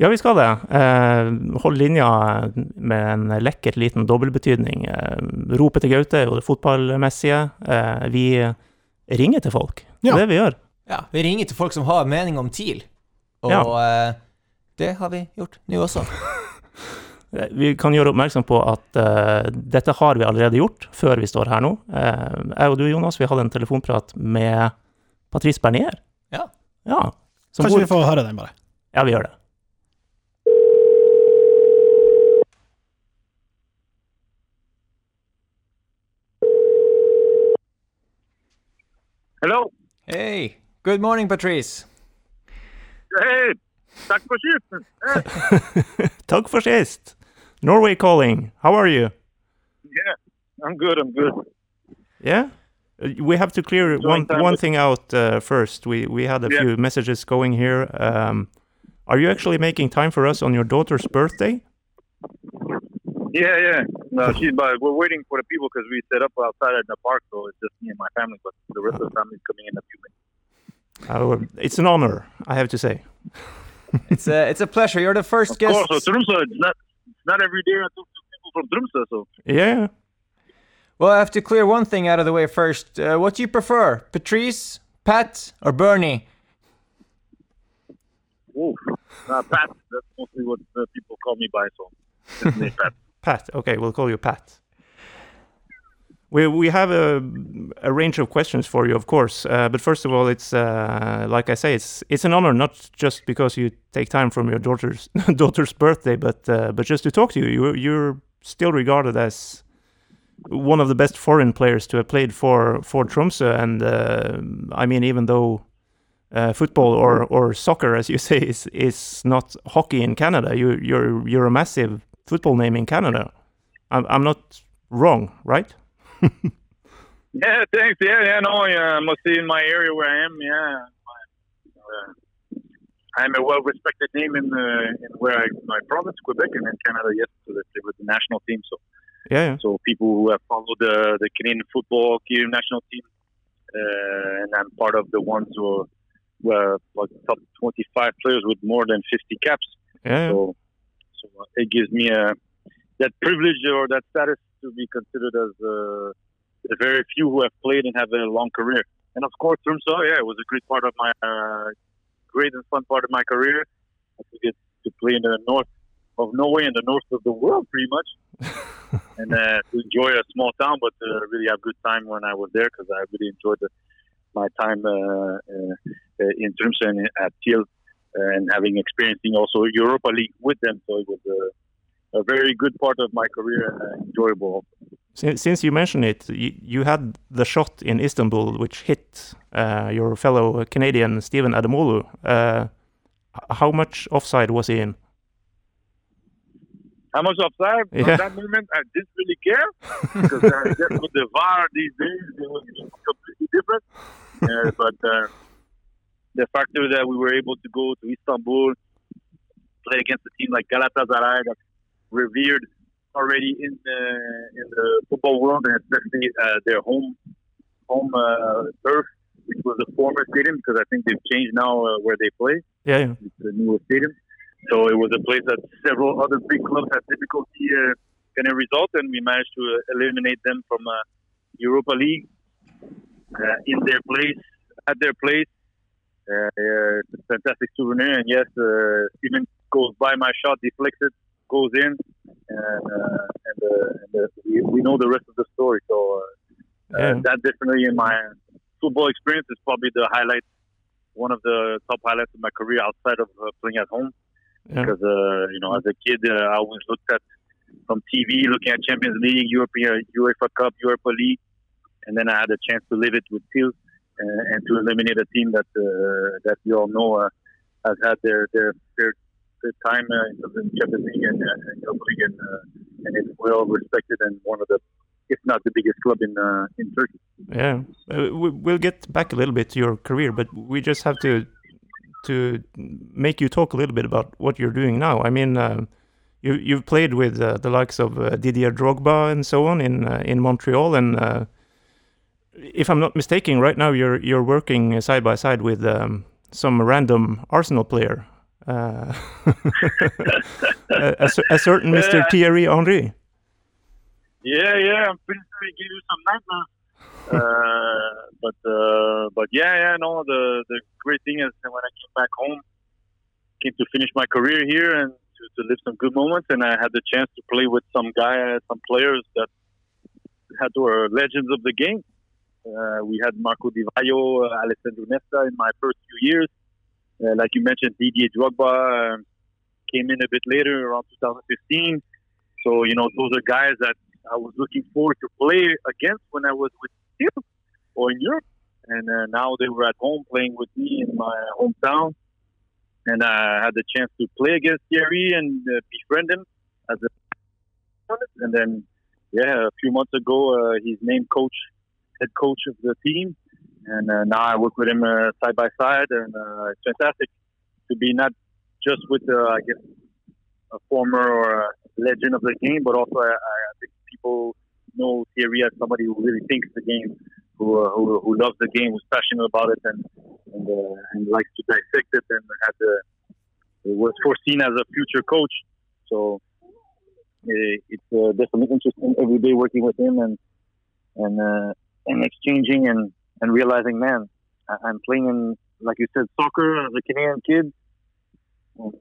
Ja, vi skal det. Eh, hold linja med en lekker liten dobbeltbetydning. Eh, ropet til Gaute er jo det fotballmessige. Eh, vi ringer til folk. Det Ja. er det vi gjør. Ja, vi ringer til folk som har mening om TIL, og eh, det har vi gjort nå også. Vi kan gjøre oppmerksom på at uh, dette har vi allerede gjort før vi står her nå. Uh, jeg og du, Jonas, vi hadde en telefonprat med Patrice Bernier. Ja. Ja, som Kanskje bor- vi får høre den, bare. ja, vi gjør det. Hello. Hey, good morning, Patrice. Hei, takk for sist. Takk for sist! Norway calling. How are you? Yeah, I'm good, I'm good. Yeah? Uh, We have to clear one, one thing out uh, first. We, we had a Yeah. few messages going here. Um, are you actually making time for us on your daughter's birthday? Yeah, yeah. No, she's, but we're waiting for the people because we set up outside in the park, so it's just me and my family, but the rest of the family's coming in a few minutes. Uh, it's an honor, I have to say. It's a, it's a pleasure. You're the first Of guest. course, so Tromsø, it's not, it's not every day I talk to people from Tromsø, so Yeah. Well, I have to clear one thing out of the way first. Uh, what do you prefer, Patrice, Pat, or Bernie? oof. Uh, Pat, that's mostly what uh, people call me by, so it's Pat. Pat. Okay, we'll call you Pat. We, we have a, a range of questions for you, of course. Uh, but first of all, it's uh, like I say, it's it's an honor not just because you take time from your daughter's daughter's birthday, but uh, but just to talk to you. you. You're still regarded as one of the best foreign players to have played for for Tromsø, and uh, I mean, even though uh, football or or soccer, as you say, is is not hockey in Canada, you you're you're a massive football name in Canada. I'm I'm not wrong, right? Yeah, thanks. Yeah, yeah, no, yeah, I must say in my area where I am, yeah, uh, I'm a well-respected name in uh, in where I, my province, Quebec, and in Canada. Yes, so that with the national team. So, Yeah, yeah. so people who have followed the the Canadian football Canadian national team, uh, and I'm part of the ones who were like top 25 players with more than 50 caps. yeah. So, so uh, it gives me a that privilege or that status to be considered as uh, the very few who have played and have a long career. And of course, Tromsø, yeah, it was a great part of my uh, great and fun part of my career. I get to play in the north of Norway and the north of the world, pretty much, and uh, to enjoy a small town, but uh, really have good time when I was there because I really enjoyed the, my time uh, uh, uh, in Tromsø and at Kiel and having experiencing also Europa League with them. So it was a, very good part of my career and uh, enjoyable. Since, since you mentioned it, you, you had the shot in Istanbul which hit uh, your fellow Canadian Stephen Adamolu. Uh, how much offside was he in? How much offside? Yeah. At that moment, I didn't really care because uh, with the VAR these days, it was completely different. Uh, but uh, the factor that we were able to go to Istanbul, play against a team like Galatasaray, that's revered already in the in the football world, and especially uh, their home home uh, turf, which was a former stadium because I think they've changed now uh, where they play. Yeah, yeah. It's a newer stadium. So it was a place that several other big clubs had difficulty uh, getting a result, and we managed to uh, eliminate them from uh, Europa League uh, in their place, at their place. It's a fantastic souvenir, and yes, uh, Steven goes by my shot, deflects it, goes in, and, uh, and, uh, and uh, we, we know the rest of the story. So uh, Yeah. uh, that definitely in my football experience is probably the highlight, one of the top highlights of my career outside of uh, playing at home. Yeah. Because uh, you know, as a kid, uh, I always looked at from TV, looking at Champions League, European, UEFA Cup, Europa League, and then I had a chance to live it with Till uh, and to eliminate a team that uh, that you all know uh, has had their their their, their time uh, in the Champions League and, uh, and Europa League, and, uh, and it's well respected and one of the, if not the biggest club in uh, in Turkey. Yeah, uh, we- we'll get back a little bit to your career, but we just have to to make you talk a little bit about what you're doing now. I mean, uh, you you've played with uh, the likes of uh, Didier Drogba and so on in uh, in Montreal, and uh, if I'm not mistaken, right now you're you're working side by side with um, some random Arsenal player, uh, a, a cer- a certain Mr. Thierry Henry. Yeah, yeah, I'm pretty sure he gave you some nightmares. uh, but uh, but yeah, yeah, no. The the great thing is that when I came back home, came to finish my career here and to, to live some good moments, and I had the chance to play with some guy, some players that had were legends of the game. Uh, we had Marco Di Vaio, uh, Alessandro Nesta in my first few years. Uh, like you mentioned, Didier Drogba um, came in a bit later, around 2015. So you know, those are guys that I was looking forward to play against when I was with Steel or in Europe. And uh, now they were at home playing with me in my hometown. And I had the chance to play against Thierry and uh, befriend him as a and then yeah, a few months ago uh, he's named coach, head coach of the team, and uh, now I work with him uh, side by side, and uh, it's fantastic to be not just with I guess a former or a legend of the game, but also I, I think people know Thierry as somebody who really thinks the game, who uh, who, who loves the game, who's passionate about it, and and, uh, and likes to dissect it, and had the was foreseen as a future coach. So uh, it's uh, definitely interesting every day working with him and and and exchanging and and realizing, man, I'm playing in like you said soccer as a Canadian kid, and,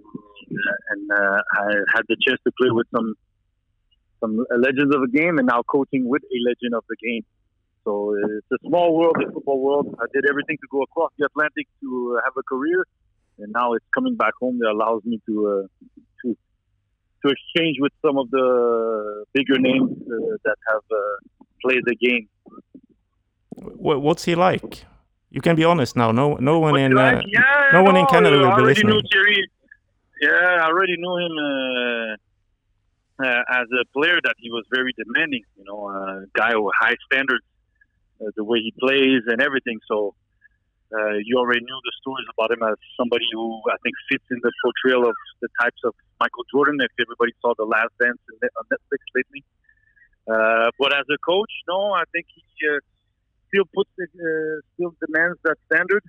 and uh, I had the chance to play with some some legends of the game, and now coaching with a legend of the game. So it's a small world, the football world. I did everything to go across the Atlantic to have a career, and now it's coming back home that allows me to uh, to to exchange with some of the bigger names uh, that have uh, played the game. Wh- What's he like? You can be honest now. No, no one in. like, Uh, yeah, no one in Canada will be listening. Yeah, I already knew him uh, uh, as a player that he was very demanding. You know, a guy with high standards, uh, the way he plays and everything. So uh, you already knew the stories about him as somebody who I think fits in the portrayal of the types of Michael Jordan. If everybody saw The Last Dance on Netflix lately. Uh, but as a coach, no, I think he uh, still puts uh, still demands that standard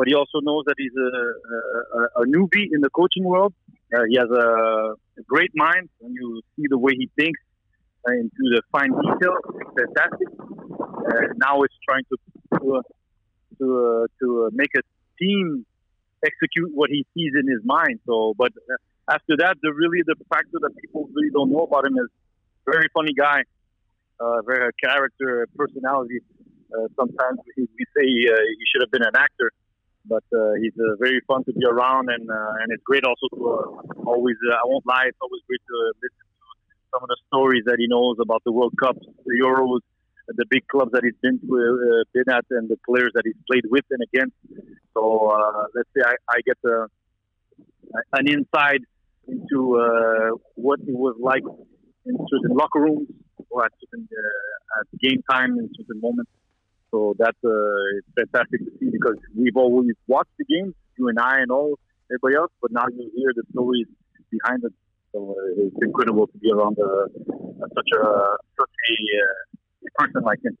but he also knows that he's a, a, a newbie in the coaching world. Uh, he has a, a great mind. When you see the way he thinks uh, into the fine detail, it's fantastic. Uh, now it's trying to to uh, to, uh, to make a team execute what he sees in his mind. So, but after that, the really the factor that people really don't know about him is very funny guy, uh, very character, personality. Uh, sometimes we, say uh, he should have been an actor but uh, he's very fun to be around, and and it's great also to always. I won't lie, it's always great to listen to some of the stories that he knows about the World Cups, the Euros, the big clubs that he's been to, been at, and the players that he's played with and against. So let's say I, I get uh, an insight into uh, what it was like in certain locker rooms or at certain uh, at game time in certain moments. So that's uh, it's fantastic to see because we've always watched the games, you and I and all everybody else, but now you hear the stories behind it. So uh, it's incredible to be around uh, such a such a uh, person like him.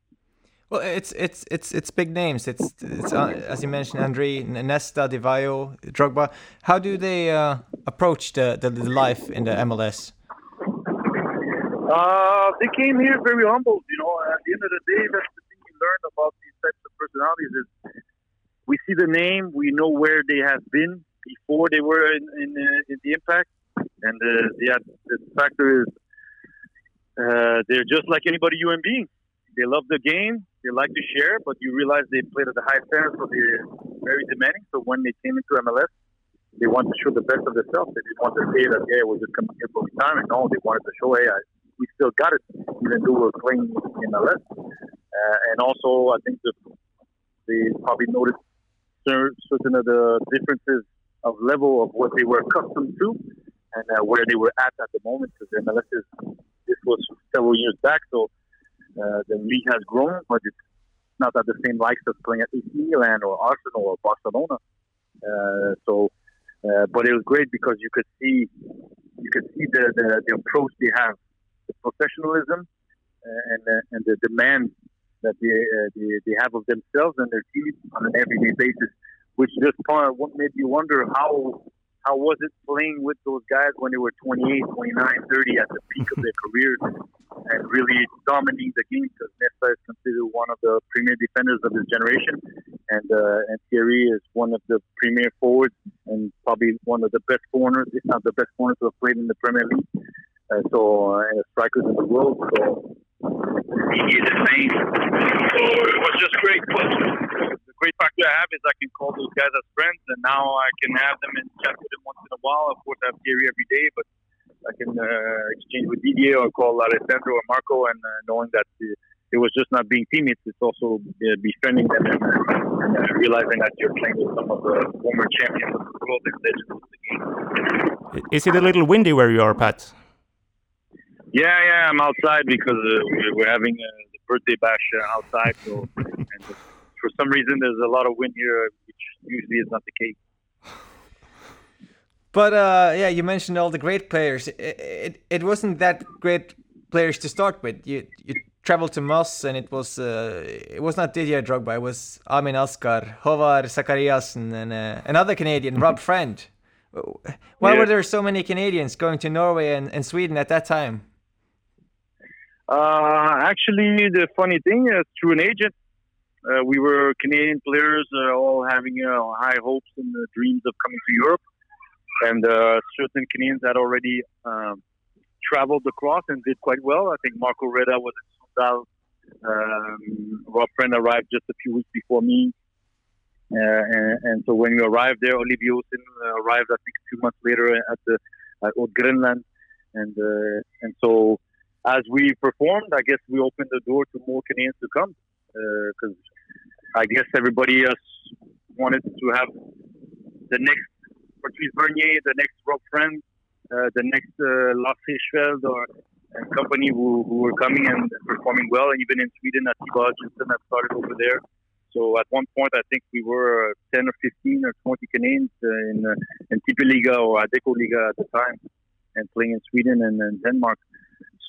Well, it's it's it's it's big names. It's it's uh, as you mentioned, Andre, Nesta, Divayo, Drogba. How do they uh, approach the, the the life in the MLS? Uh, they came here very humble. You know, at the end of the day, that's the thing you learn about these types of personalities is we see the name, we know where they have been before they were in in, uh, in the impact, and uh, yeah, the factor is uh, they're just like anybody human being. They love the game, they like to share, but you realize they played at the high standard, so they're very demanding. So when they came into MLS, they want to show the best of themselves. They didn't want to say that, yeah, we're just coming here for retirement. No, they wanted to show, hey, I, we still got it, even though we're playing in MLS. Uh, and also, I think the, they probably noticed certain of the differences of level of what they were accustomed to and uh, where they were at at the moment. Because MLS is this was several years back, so uh, the league has grown, but it's not at the same likes as playing at AC Milan or Arsenal or Barcelona. Uh, so, uh, but it was great because you could see you could see the, the, the approach they have, the professionalism uh, and uh, and the demand that they, uh, they they have of themselves and their team on an everyday basis, which just kind of made me wonder how how was it playing with those guys when they were 28, 29, 30 at the peak of their careers and really dominating the game because Nesta is considered one of the premier defenders of his generation and uh, and Thierry is one of the premier forwards and probably one of the best corners, if not the best corners who have played in the Premier League. Uh, so, uh, strikers in the world. So, he is insane. So, it was just great. The great factor I have is I can call those guys as friends, and now I can have them and chat with them once in a while. Of course, I have Thierry every day, but I can uh, exchange with Didier or call Alessandro or Marco, and uh, knowing that it was just not being teammates, it's also uh, befriending them and, and uh, realizing that you're playing with some of the former champions of the world and legends of the game. Is it a little windy where you are, Pat? Yeah, yeah, I'm outside because uh, we're having uh, the birthday bash uh, outside. So, and for some reason, there's a lot of wind here, which usually is not the case. But uh, yeah, you mentioned all the great players. It, it, it wasn't that great players to start with. You you traveled to Moss, and it was uh, it was not Didier Drogba. It was Amin Askar, Håvard Zakariasen, and uh, another Canadian, Rob Friend. Why yeah. were there so many Canadians going to Norway and, and Sweden at that time? Uh, actually, the funny thing is, through an agent, uh, we were Canadian players, uh, all having uh, high hopes and dreams of coming to Europe, and uh, certain Canadians had already um, traveled across and did quite well. I think Marco Reda was in Sundal. Um, Rob Friend arrived just a few weeks before me. Uh, and, and, so when we arrived there, Olivier Osen arrived, I think, two months later at the at Old Greenland, and and so as we performed, I guess we opened the door to more Canadians to come because uh, I guess everybody else wanted to have the next Patrice Bernier, the next Rob Friend, uh, the next uh, Lars Hirschfeld or and company who, who were coming and performing well, and even in Sweden, at Tiba Hutchinson that started over there. So at one point, I think we were uh, 10 or 15 or 20 Canadians uh, in uh, in Tipe Liga or Adecco Liga at the time, and playing in Sweden and, and Denmark.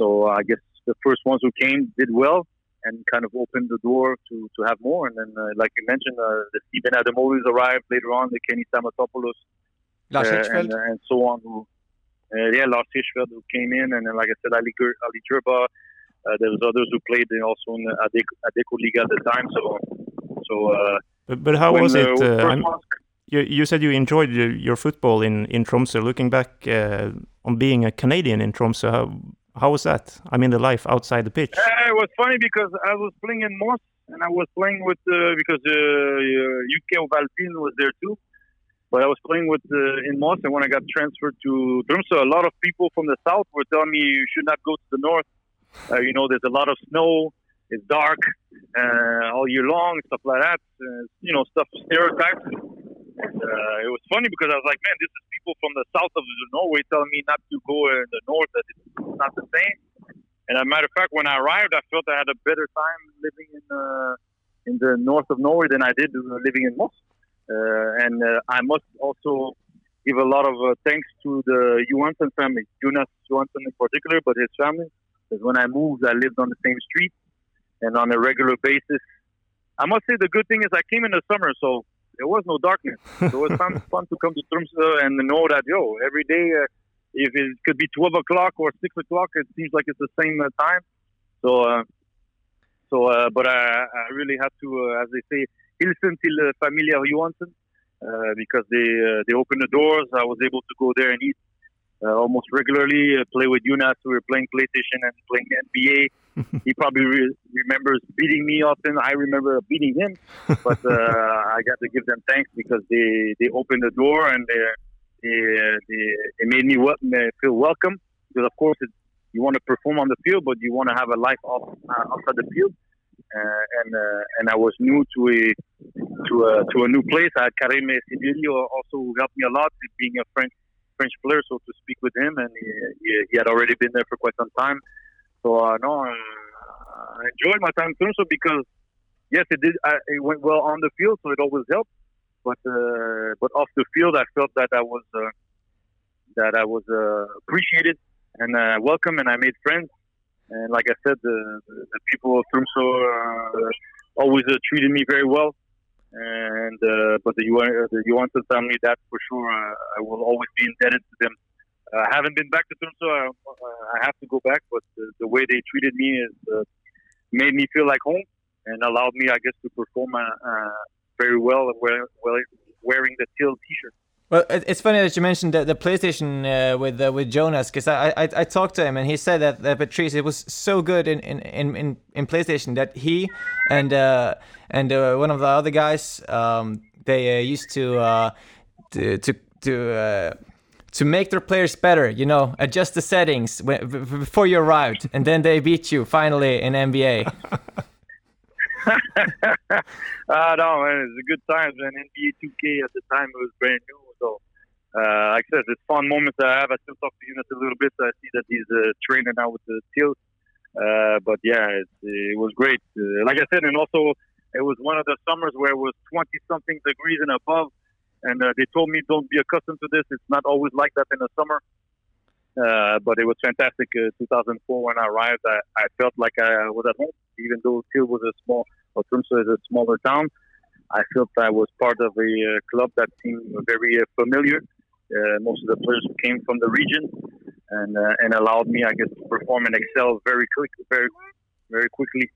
So I guess the first ones who came did well and kind of opened the door to, to have more. And then, uh, like you mentioned, uh, the Stephen Adamoulis arrived later on, the Kenny Stamatopoulos, Lars uh, and, and, so on. Who, yeah, Lars Hirschfeld who came in, and then, like I said, Ali, Ali Gerba. Uh, there was others who played also in the Adecco Liga at the time. So, so. but, but how when, was it? you, you said you enjoyed your, your, football in in Tromsø. Looking back on being a Canadian in Tromsø, how, how was that? I mean, the life outside the pitch. Uh, it was funny because I was playing in Moss and I was playing with uh, because uh, UK Valpin was there too. But I was playing with uh, in Moss, and when I got transferred to Tromsø, a lot of people from the south were telling me you should not go to the north. Uh, you know, there's a lot of snow. It's dark uh, all year long, stuff like that. Uh, you know, stuff stereotypes. And uh, it was funny because I was like, man, this is people from the south of Norway telling me not to go in the north, that it's not the same. And as a matter of fact, when I arrived, I felt I had a better time living in uh, in the north of Norway than I did living in Moss. Uh, and uh, I must also give a lot of uh, thanks to the Johansson family, Jonas Johansson in particular, but his family. Because when I moved, I lived on the same street and on a regular basis. I must say the good thing is I came in the summer, so there was no darkness. So it was fun, fun to come to Tromsø and know that yo every day, uh, if it could be 12 o'clock or 6 o'clock, it seems like it's the same uh, time. So, uh, so, uh, but I, I really have to, uh, as they say, hilsen til uh, familia Johansson uh, because they uh, they opened the doors. I was able to go there and eat uh, almost regularly. Uh, play with Jonas. We were playing PlayStation and playing NBA. he probably re- remembers beating me often. I remember beating him, but uh, I got to give them thanks because they they opened the door and they they they, they made me wel- feel welcome. Because of course it, you want to perform on the field, but you want to have a life off uh, outside the field. Uh, and uh, and I was new to a to a to a new place. I had Karim Sibirio also who helped me a lot, being a French French player, so to speak with him, and he, he, had already been there for quite some time. So uh, no, uh, I enjoyed my time in Toronto because yes, it did. I, it went well on the field, so it always helped. But uh, but off the field, I felt that I was uh, that I was uh, appreciated and uh, welcome, and I made friends. And like I said, the, the, people of Tromsø uh, always treated me very well. And uh, but the the Johansson family, that for sure, uh, I will always be indebted to them. Uh, I haven't been back to Tromsø. Uh, I have to go back, but the, the way they treated me is uh, made me feel like home and allowed me, I guess, to perform uh, uh, very well, wear, well wearing the teal T-shirt. Well, it's funny that you mentioned the, the PlayStation uh, with uh, with Jonas because I, I I talked to him and he said that, that Patrice it was so good in in, in, in, in PlayStation that he and uh, and uh, one of the other guys um, they uh, used to uh, to to to, uh, to make their players better. You know, adjust the settings when, b- b- before you arrived, and then they beat you finally in NBA. uh, no, man, it's a good times, man. NBA 2K at the time it was brand new, so uh, like I said, it's fun moments I have. I still talk to Eunice a little bit. So I see that he's uh, training now with the Teals. Uh, but yeah, it, it was great. Uh, like I said, and also it was one of the summers where it was 20 something degrees and above. And uh, they told me, don't be accustomed to this. It's not always like that in the summer. Uh, but it was fantastic. Uh, 2004 when I arrived, I, I felt like I was at home, even though Til was a small, or Tromsø is a smaller town. I felt I was part of a uh, club that seemed very uh, familiar. Uh, most of the players came from the region, and uh, and allowed me, I guess, to perform and excel very quick, very very quickly,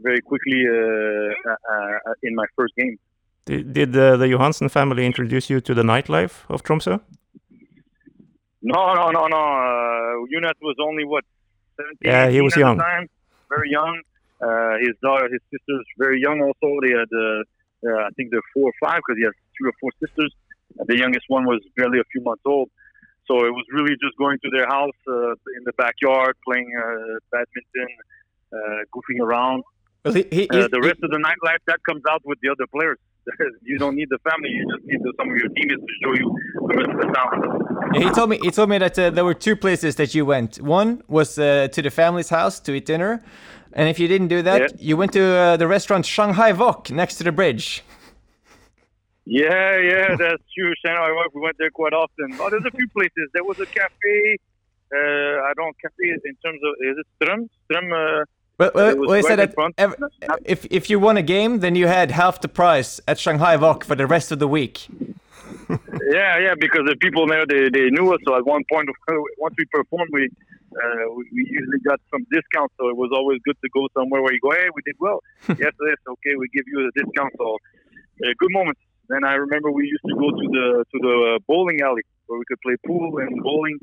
very quickly uh, uh, uh, in my first game. Did, did the Johansen family introduce you to the nightlife of Tromsø? No, no, no, no. Uh, Yunus was only what 17. Yeah, he was young. Time, very young. Uh, his daughter, his sisters, very young. Also, they had, uh, uh, I think they're four or five because he has three or four sisters. The youngest one was barely a few months old. So it was really just going to their house uh, in the backyard, playing uh, badminton, uh, goofing around. Well, he, he, Uh, the rest of the nightlife that comes out with the other players. you don't need the family; you just need some of your teammates to show you the rest of the town. Yeah, he told me he told me that uh, there were two places that you went. One was uh, to the family's house to eat dinner, and if you didn't do that, Yeah. you went to uh, the restaurant Shanghai Wok next to the bridge. Yeah, yeah, that's true. Shanghai Wok, we went there quite often. Oh, there's a few places. There was a cafe. Uh, I don't cafe in terms of is it Strum? Strum. Uh, Well, well, well, said right that if if you won a game, then you had half the price at Shanghai Wok for the rest of the week. yeah, yeah, because the people there they, they knew us. So at one point, once we performed, we, uh, we we usually got some discounts. So it was always good to go somewhere where you go, hey, we did well. yes, yes, okay, we give you a discount. So uh, good moments. Then I remember we used to go to the to the uh, bowling alley where we could play pool and bowling,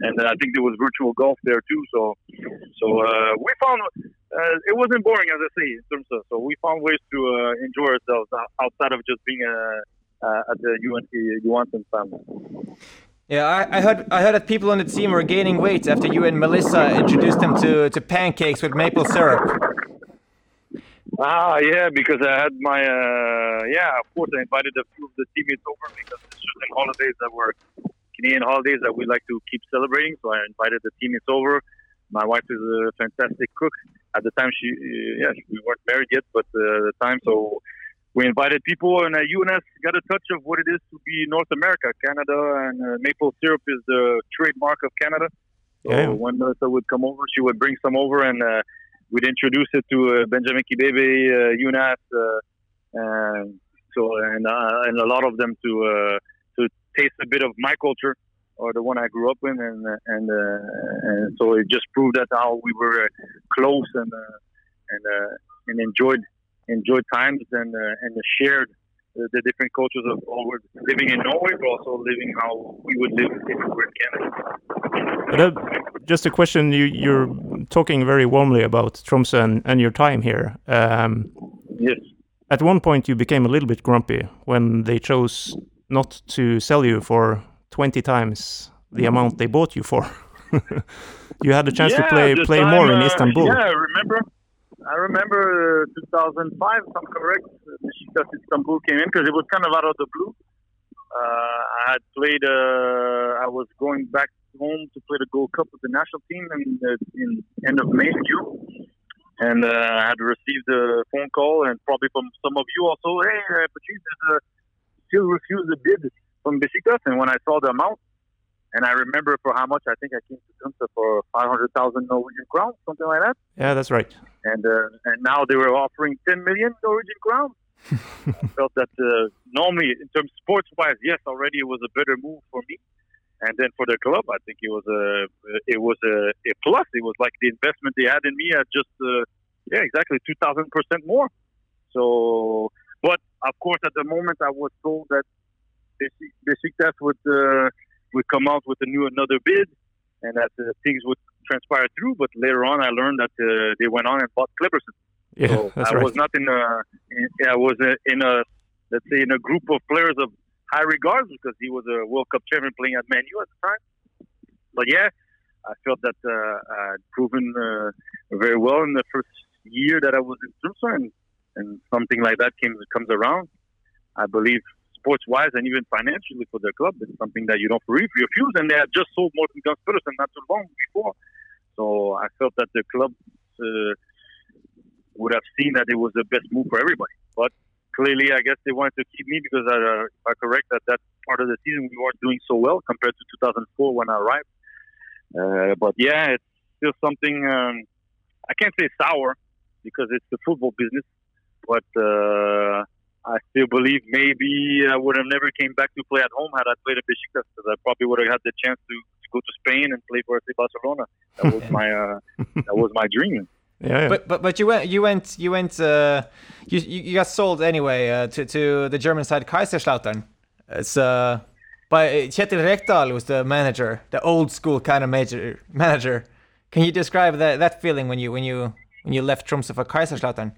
and uh, I think there was virtual golf there too. So so uh, we found uh, it wasn't boring as I say in terms of. So we found ways to uh, enjoy ourselves outside of just being uh, uh, at the UNT Johansson family. Yeah, I, I heard I heard that people on the team were gaining weight after you and Melissa introduced them to, to pancakes with maple syrup. Ah, yeah, because I had my uh, yeah. Of course, I invited a few of the teammates over because there's certain holidays that were Canadian holidays that we like to keep celebrating. So I invited the teammates over. My wife is a fantastic cook. At the time, she uh, yeah, we weren't married yet, but uh, the time so we invited people, and uh, UNS got a touch of what it is to be North America, Canada, and uh, maple syrup is the trademark of Canada. So Yeah. when Melissa would come over, she would bring some over, and uh, we'd introduce it to uh, Benjamin Kibebe, uh, Unas, uh, and so and uh, and a lot of them to uh, to taste a bit of my culture or the one I grew up in, and uh, and uh, and so it just proved that how we were uh, close and uh, and uh, and enjoyed enjoyed times and uh, and shared the, the different cultures of all we're living in Norway, but also living how we would live if we were in Canada. But uh, just a question: you, you're talking very warmly about Tromsø and, and your time here. Um, Yes. at one point, you became a little bit grumpy when they chose not to sell you for 20 times the amount they bought you for. you had a chance to play play time, more in uh, Istanbul. Yeah, remember. I remember uh, 2005, if I'm correct. Besiktas Istanbul came in because it was kind of out of the blue. Uh, I had played. Uh, I was going back home to play the Gold Cup with the national team in, uh, in end of May, June, and uh, I had received a phone call and probably from some of you also. Hey, uh, Patrice, uh, still refused the bid from Besiktas, and when I saw the amount. And I remember for how much I think I came to Tromsø for 500,000 Norwegian crowns, something like that. Yeah, that's right. And uh, and now they were offering 10 million Norwegian crowns. I felt that uh, normally, in terms sports wise, yes, already it was a better move for me. And then for the club, I think it was a it was a, a plus. It was like the investment they had in me at just uh, yeah, exactly 2,000 percent more. So, but of course, at the moment, I was told that Besiktas would uh, would come out with a new another bid, and that uh, things would transpire through. But later on, I learned that uh, they went on and bought Clipperson. Yeah, So that's I right. was not in a, in, I was uh, in a, let's say, in a group of players of high regards because he was a World Cup champion playing at Man U at the time. But yeah, I felt that uh, I'd proven uh, very well in the first year that I was in Tromsø, and, and something like that came comes around. I believe sports-wise and even financially for the club, it's something that you don't re- refuse. And they had just sold Morten Guns Pedersen not too long before, so I felt that the club. Uh, would have seen that it was the best move for everybody. But clearly, I guess they wanted to keep me because, uh, if I correct, that that part of the season we weren't doing so well compared to 2004 when I arrived. Uh, but yeah, it's still something um, I can't say sour because it's the football business, but uh, I still believe maybe I would have never came back to play at home had I played at Besiktas because I probably would have had the chance to go to Spain and play for FC Barcelona. That was my uh, that was my dream. Yeah, yeah. But but but you went you went you went uh, you you you got sold anyway uh, to to the German side Kaiserslautern. It's uh by Kjetil Rekdal was the manager, the old school kind of major manager. Can you describe that that feeling when you when you when you left Tromsø for Kaiserslautern?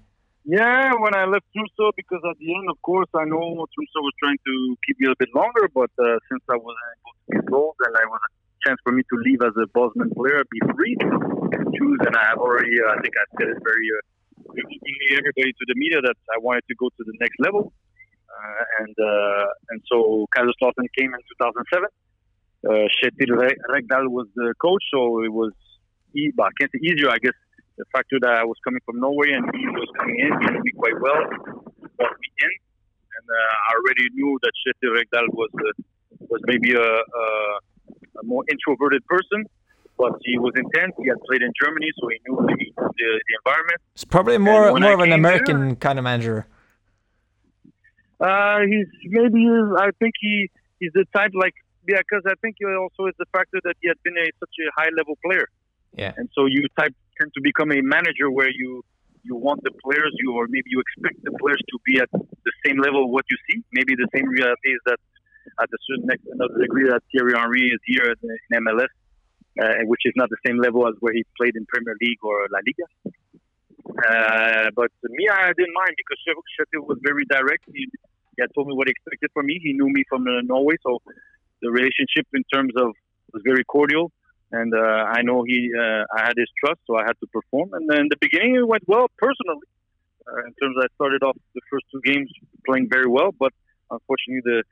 Yeah, when I left Tromsø, because at the end, of course, I know Tromsø was trying to keep me a bit longer, but uh, since I wasn't able to get sold and I was a chance for me to leave as a Bosman player, be free and choose, and I have already, uh, I think I said it very uh, everybody to the media that I wanted to go to the next level. Uh, and uh, and so Kaiserslautern came in 2007. Uh, Kjetil Re- Rekdal was the coach, so it was e- I can't say easier, I guess, the factor that I was coming from Norway and he was coming in, he knew me quite well, brought me in, and uh, I already knew that Kjetil Regdal was uh, was maybe a, a, a more introverted person, but he was intense. He had played in Germany, so he knew the, the, the environment. It's probably more more I of an American kind of manager. Uh, he's maybe I think he he's the type like yeah, because I think also is the factor that he had been a such a high level player. Yeah. And so you type tend to become a manager where you you want the players you or maybe you expect the players to be at the same level what you see. Maybe the same reality is that at a certain next another degree that Thierry Henry is here in MLS, uh, which is not the same level as where he played in Premier League or La Liga. Uh, but me, I didn't mind because Shef- Sheffield was very direct. He, he had told me what he expected from me. He knew me from uh, Norway, so the relationship in terms of was very cordial. And uh, I know he, uh, I had his trust, so I had to perform. And then in the beginning, it went well personally. In terms, I started off the first two games playing very well, but unfortunately, the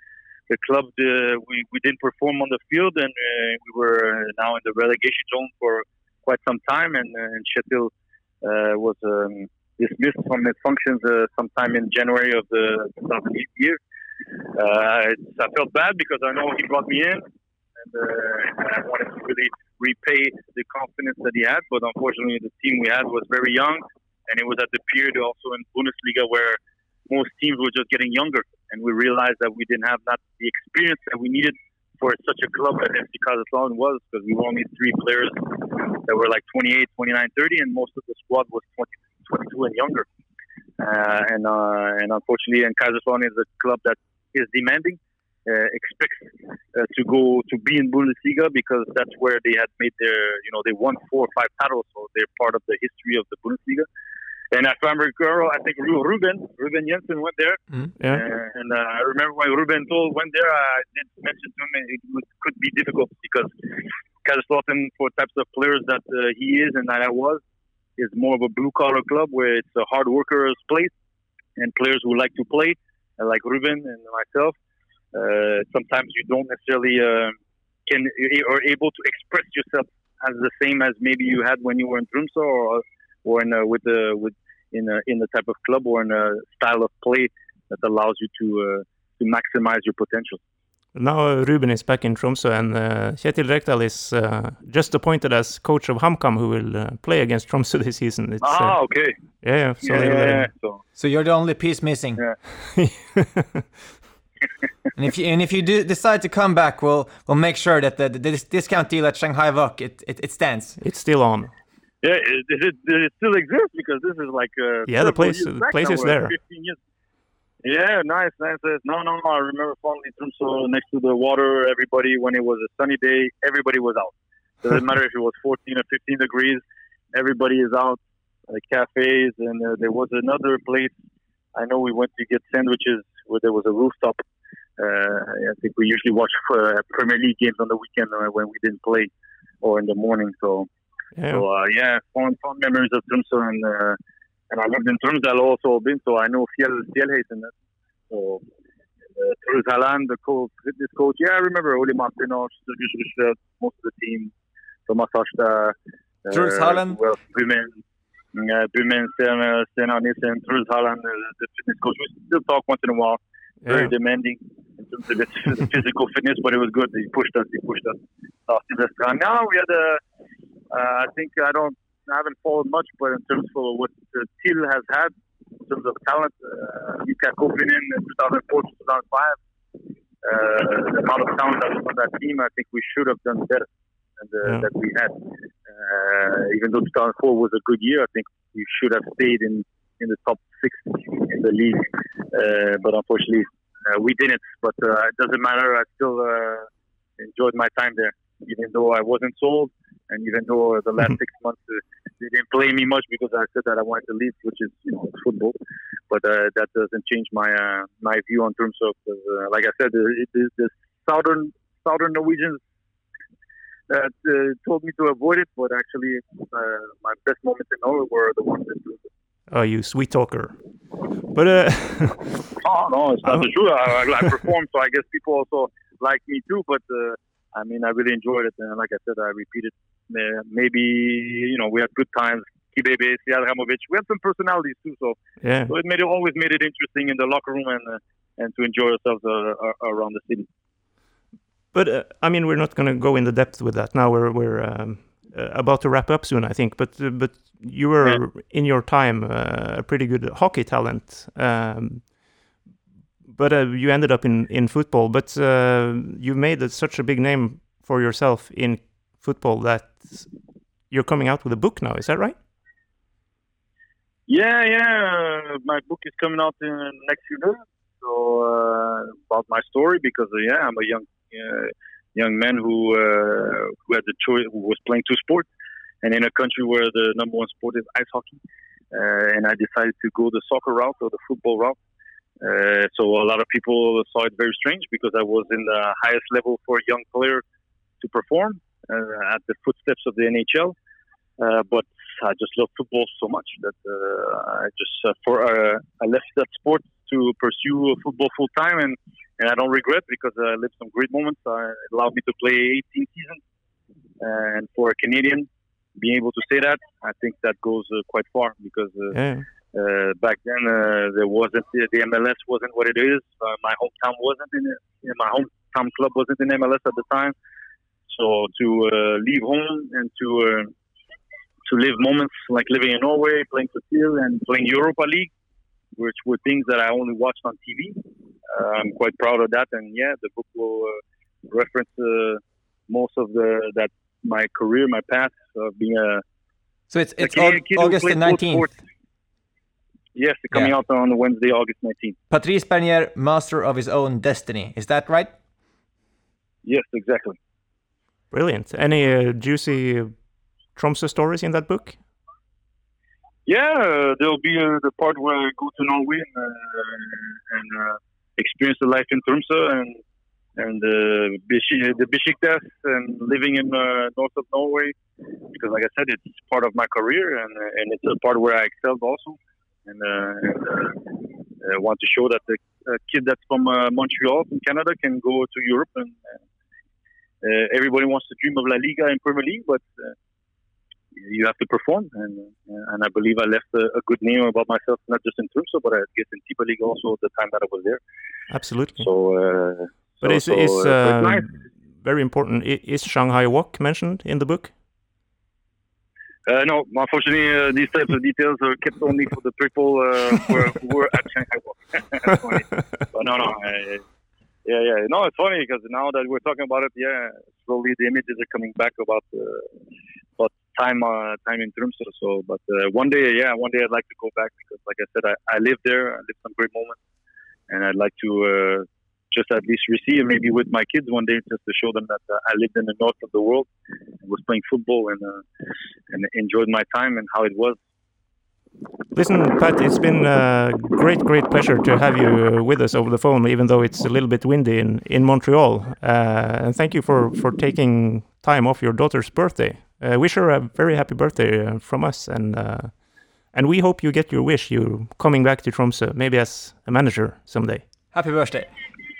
the club uh, we we didn't perform on the field, and uh, we were now in the relegation zone for quite some time. And, uh, and Sheffield uh, was um, dismissed from his functions uh, sometime in January of the 2008 year. Uh, it's, I felt bad because I know he brought me in, and, uh, and I wanted to really repay the confidence that he had. But unfortunately, the team we had was very young, and it was at the period also in Bundesliga where most teams were just getting younger, and we realized that we didn't have that the experience that we needed for such a club that FC Kazakhstan was, because we were only three players that were like 28, 29, 30, and most of the squad was 20, 22 and younger. Uh, and uh, and unfortunately, and Kazakhstan is a club that is demanding, uh, expects uh, to go to be in Bundesliga because that's where they had made their, you know, they won four or five titles, so they're part of the history of the Bundesliga. And if I remember, girl, I think Ruben, Ruben Jensen went there. Yeah. Uh, and uh, I remember when Ruben told went there, I did mention to him it would, could be difficult because Kazakhstan, for types of players that uh, he is and that I was, is more of a blue collar club where it's a hard workers place and players who like to play, uh, like Ruben and myself. Uh, sometimes you don't necessarily can or able to express yourself as the same as maybe you had when you were in Tromsø or or in a, with the with in a, in the type of club or in a style of play that allows you to uh, to maximize your potential. Now uh, Ruben is back in Tromsø, and uh, Kjetil Rekdal is uh, just appointed as coach of HamKam, who will uh, play against Tromsø this season. It's, uh, Ah, okay. yeah, yeah. So yeah, yeah, uh, yeah. So So you're the only piece missing. Yeah. And if you and if you do decide to come back, we'll we'll make sure that the, the dis- discount deal at Shanghai Vok it, it, it stands. it's still on. Yeah, it, it, it still exists because this is like uh, Yeah, the place- years the place is uh, there. 15 years. Yeah, nice, nice. No, no, no. I remember fondly Tromsø next to the water. Everybody, when it was a sunny day, everybody was out. Doesn't matter if it was 14 or 15 degrees. Everybody is out. The cafes, and uh, there was another place. I know we went to get sandwiches where there was a rooftop. Uh, I think we usually watch uh, Premier League games on the weekend uh, when we didn't play, or in the morning. So, Yeah. so uh, yeah, fond, fond memories of Tromsø, and uh, and I lived in Tromsø also been, so I know Fjell Fjellheisen. So, uh, Truls Halland, the coach, fitness coach. Yeah, I remember Oli Martinoš, most of the team, Thomas Harstad. Uh, Truls Halland? Well, uh, Bumen, Stena, Stena Nielsen, Truls Halland, uh, the fitness coach. We still talk once in a while. Very Yeah. demanding in terms of its physical fitness, but it was good. He pushed us. He pushed us. After this time, now we had a. Uh, I think I don't. I haven't followed much, but in terms of what uh, Till has had in terms of talent, uh, Mika Kopinin in 2004 2005, uh, the amount of talent that was on that team, I think we should have done better than the, Yeah. that we had. Uh, even though 2004 was a good year, I think we should have stayed in in the top six in the league. Uh, but unfortunately, uh, we didn't. But uh, it doesn't matter. I still uh, enjoyed my time there, even though I wasn't sold, and even though the last six months uh, they didn't play me much because I said that I wanted to leave, which is you know football. But uh, that doesn't change my uh, my view on terms of, uh, like I said, it is the, the southern southern Norwegians that uh, told me to avoid it, but actually uh, my best moments in Norway were the ones that. Oh, you sweet talker. But uh, Oh no, it's not the truth. I, I, I performed, so I guess people also like me too. But uh, I mean, I really enjoyed it, and like I said, I repeated. Uh, maybe you know we had good times. Kibebe, Siad Ramovic. We had some personalities too, so, yeah. so it made it always made it interesting in the locker room and uh, and to enjoy ourselves uh, uh, around the city. But uh, I mean, we're not going to go into depth with that now. We're we're um, uh, about to wrap up soon, I think. But uh, but you were Yeah. in your time uh, a pretty good hockey talent. Um, but uh, you ended up in in football. But uh, you made such a big name for yourself in football that you're coming out with a book now. Is that right? Yeah, yeah. My book is coming out in the next few days. So uh, about my story because uh, yeah, I'm a young uh, young man who uh, who had the choice, who was playing two sports, and in a country where the number one sport is ice hockey, uh, and I decided to go the soccer route or the football route. Uh, so a lot of people saw it very strange because I was in the highest level for a young player to perform at the footsteps of the NHL. Uh, but I just love football so much that uh, I just uh, for uh, I left that sport to pursue football full time, and and I don't regret because I lived some great moments. Uh, it allowed me to play 18 seasons, and for a Canadian, being able to say that, I think that goes uh, quite far because. Uh, Yeah. uh, back then, uh, there wasn't the, the MLS wasn't what it is. Uh, my hometown wasn't in, it, my hometown club wasn't in MLS at the time. So to uh, leave home and to uh, to live moments like living in Norway, playing for Kiel, and playing Europa League, which were things that I only watched on TV. Uh, I'm quite proud of that, and yeah, the book will uh, reference uh, most of the that my career, my path of being a So it's, it's kid- Au- kid August the 19th. Yes, coming Yeah. out on Wednesday, August 19th. Patrice Bernier, master of his own destiny. Is that right? Yes, exactly. Brilliant. Any uh, juicy Tromsø stories in that book? Yeah, there'll be uh, the part where I go to Norway and, uh, and uh, experience the life in Tromsø and and uh, the Besiktas and living in uh, north of Norway because, like I said, it's part of my career and and it's a part where I excelled also. And, uh, and I want to show that the kid that's from Montreal, from Canada, can go to Europe and. Uh, everybody wants to dream of La Liga and Premier League, but uh, you have to perform, and uh, and I believe I left a, a good name about myself, not just in Tromsø, but I guess in Tipa League also the time that I was there. Absolutely. So, uh, but so, is, so, it's uh, nice. very important. I- Is Shanghai Walk mentioned in the book? Uh, no, unfortunately, uh, these types of details are kept only for the people uh, who, were at Shanghai Walk. But no, no, uh, yeah, yeah. No, it's funny because now that we're talking about it, yeah, slowly the images are coming back about uh, about time, uh, time in Tromsø. So, but uh, one day, yeah, one day I'd like to go back because, like I said, I, I lived there, I lived some great moments, and I'd like to uh, just at least receive maybe with my kids one day just to show them that uh, I lived in the north of the world and was playing football and uh, and enjoyed my time and how it was. Listen, Pat, it's been a great, great pleasure to have you uh, with us over the phone, even though it's a little bit windy in, in Montreal. Uh, and thank you for, for taking time off your daughter's birthday. Uh, wish her a very happy birthday uh, from us, and uh, and we hope you get your wish. You coming back to Tromsø, maybe as a manager someday. Happy birthday.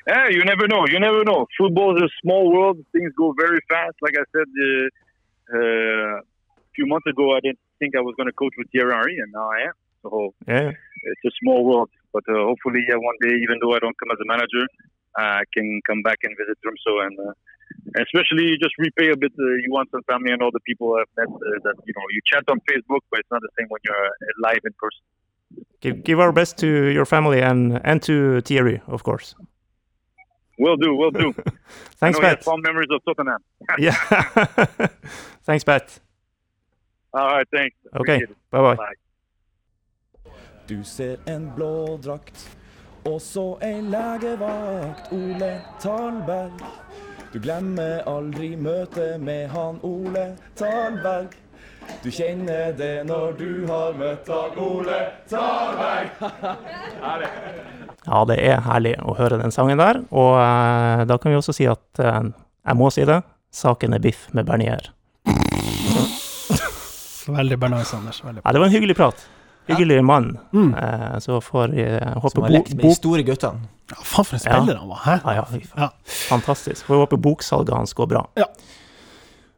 Yeah, you never know. You never know. Football is a small world. Things go very fast. Like I said uh, uh, a few months ago, I didn't think I was going to coach with Thierry Henry, and now I am. So Yeah, it's a small world. But uh, hopefully, yeah, one day, even though I don't come as a manager, I can come back and visit Tromsø and, uh, especially just repay a bit. Uh, you want some family and all the people I've met uh, that you know you chat on Facebook, but it's not the same when you're uh, live in person. give, give our best to your family and and to Thierry, of course. Will do. Will do. Thanks, I know he Pat. fond memories of Tottenham. Yeah. Thanks, Pat. All right. Thanks. Okay. Bye bye. Bye. Du ser en blå drakt, og så ei legevakt, Ole Talberg. Du glemmer aldri møtet med han Ole Talberg. Du kjenner det når du har møtt han Ole Talberg. Ja, det er herlig å høre den sangen der. Og eh, da kan vi også si at eh, jeg må si det. Saken er biff med Bernier. Veldig Bernard Anders. Veldig. Ja, det var en hyggelig prat. Hyggelig mann. Mm. Eh, så får jeg eh, håpe Som har lekt med de store guttene. Ja, faen for en spiller han var, hæ? Ja, ja. Ja. Fantastisk. Får håpe boksalget hans går bra. Ja.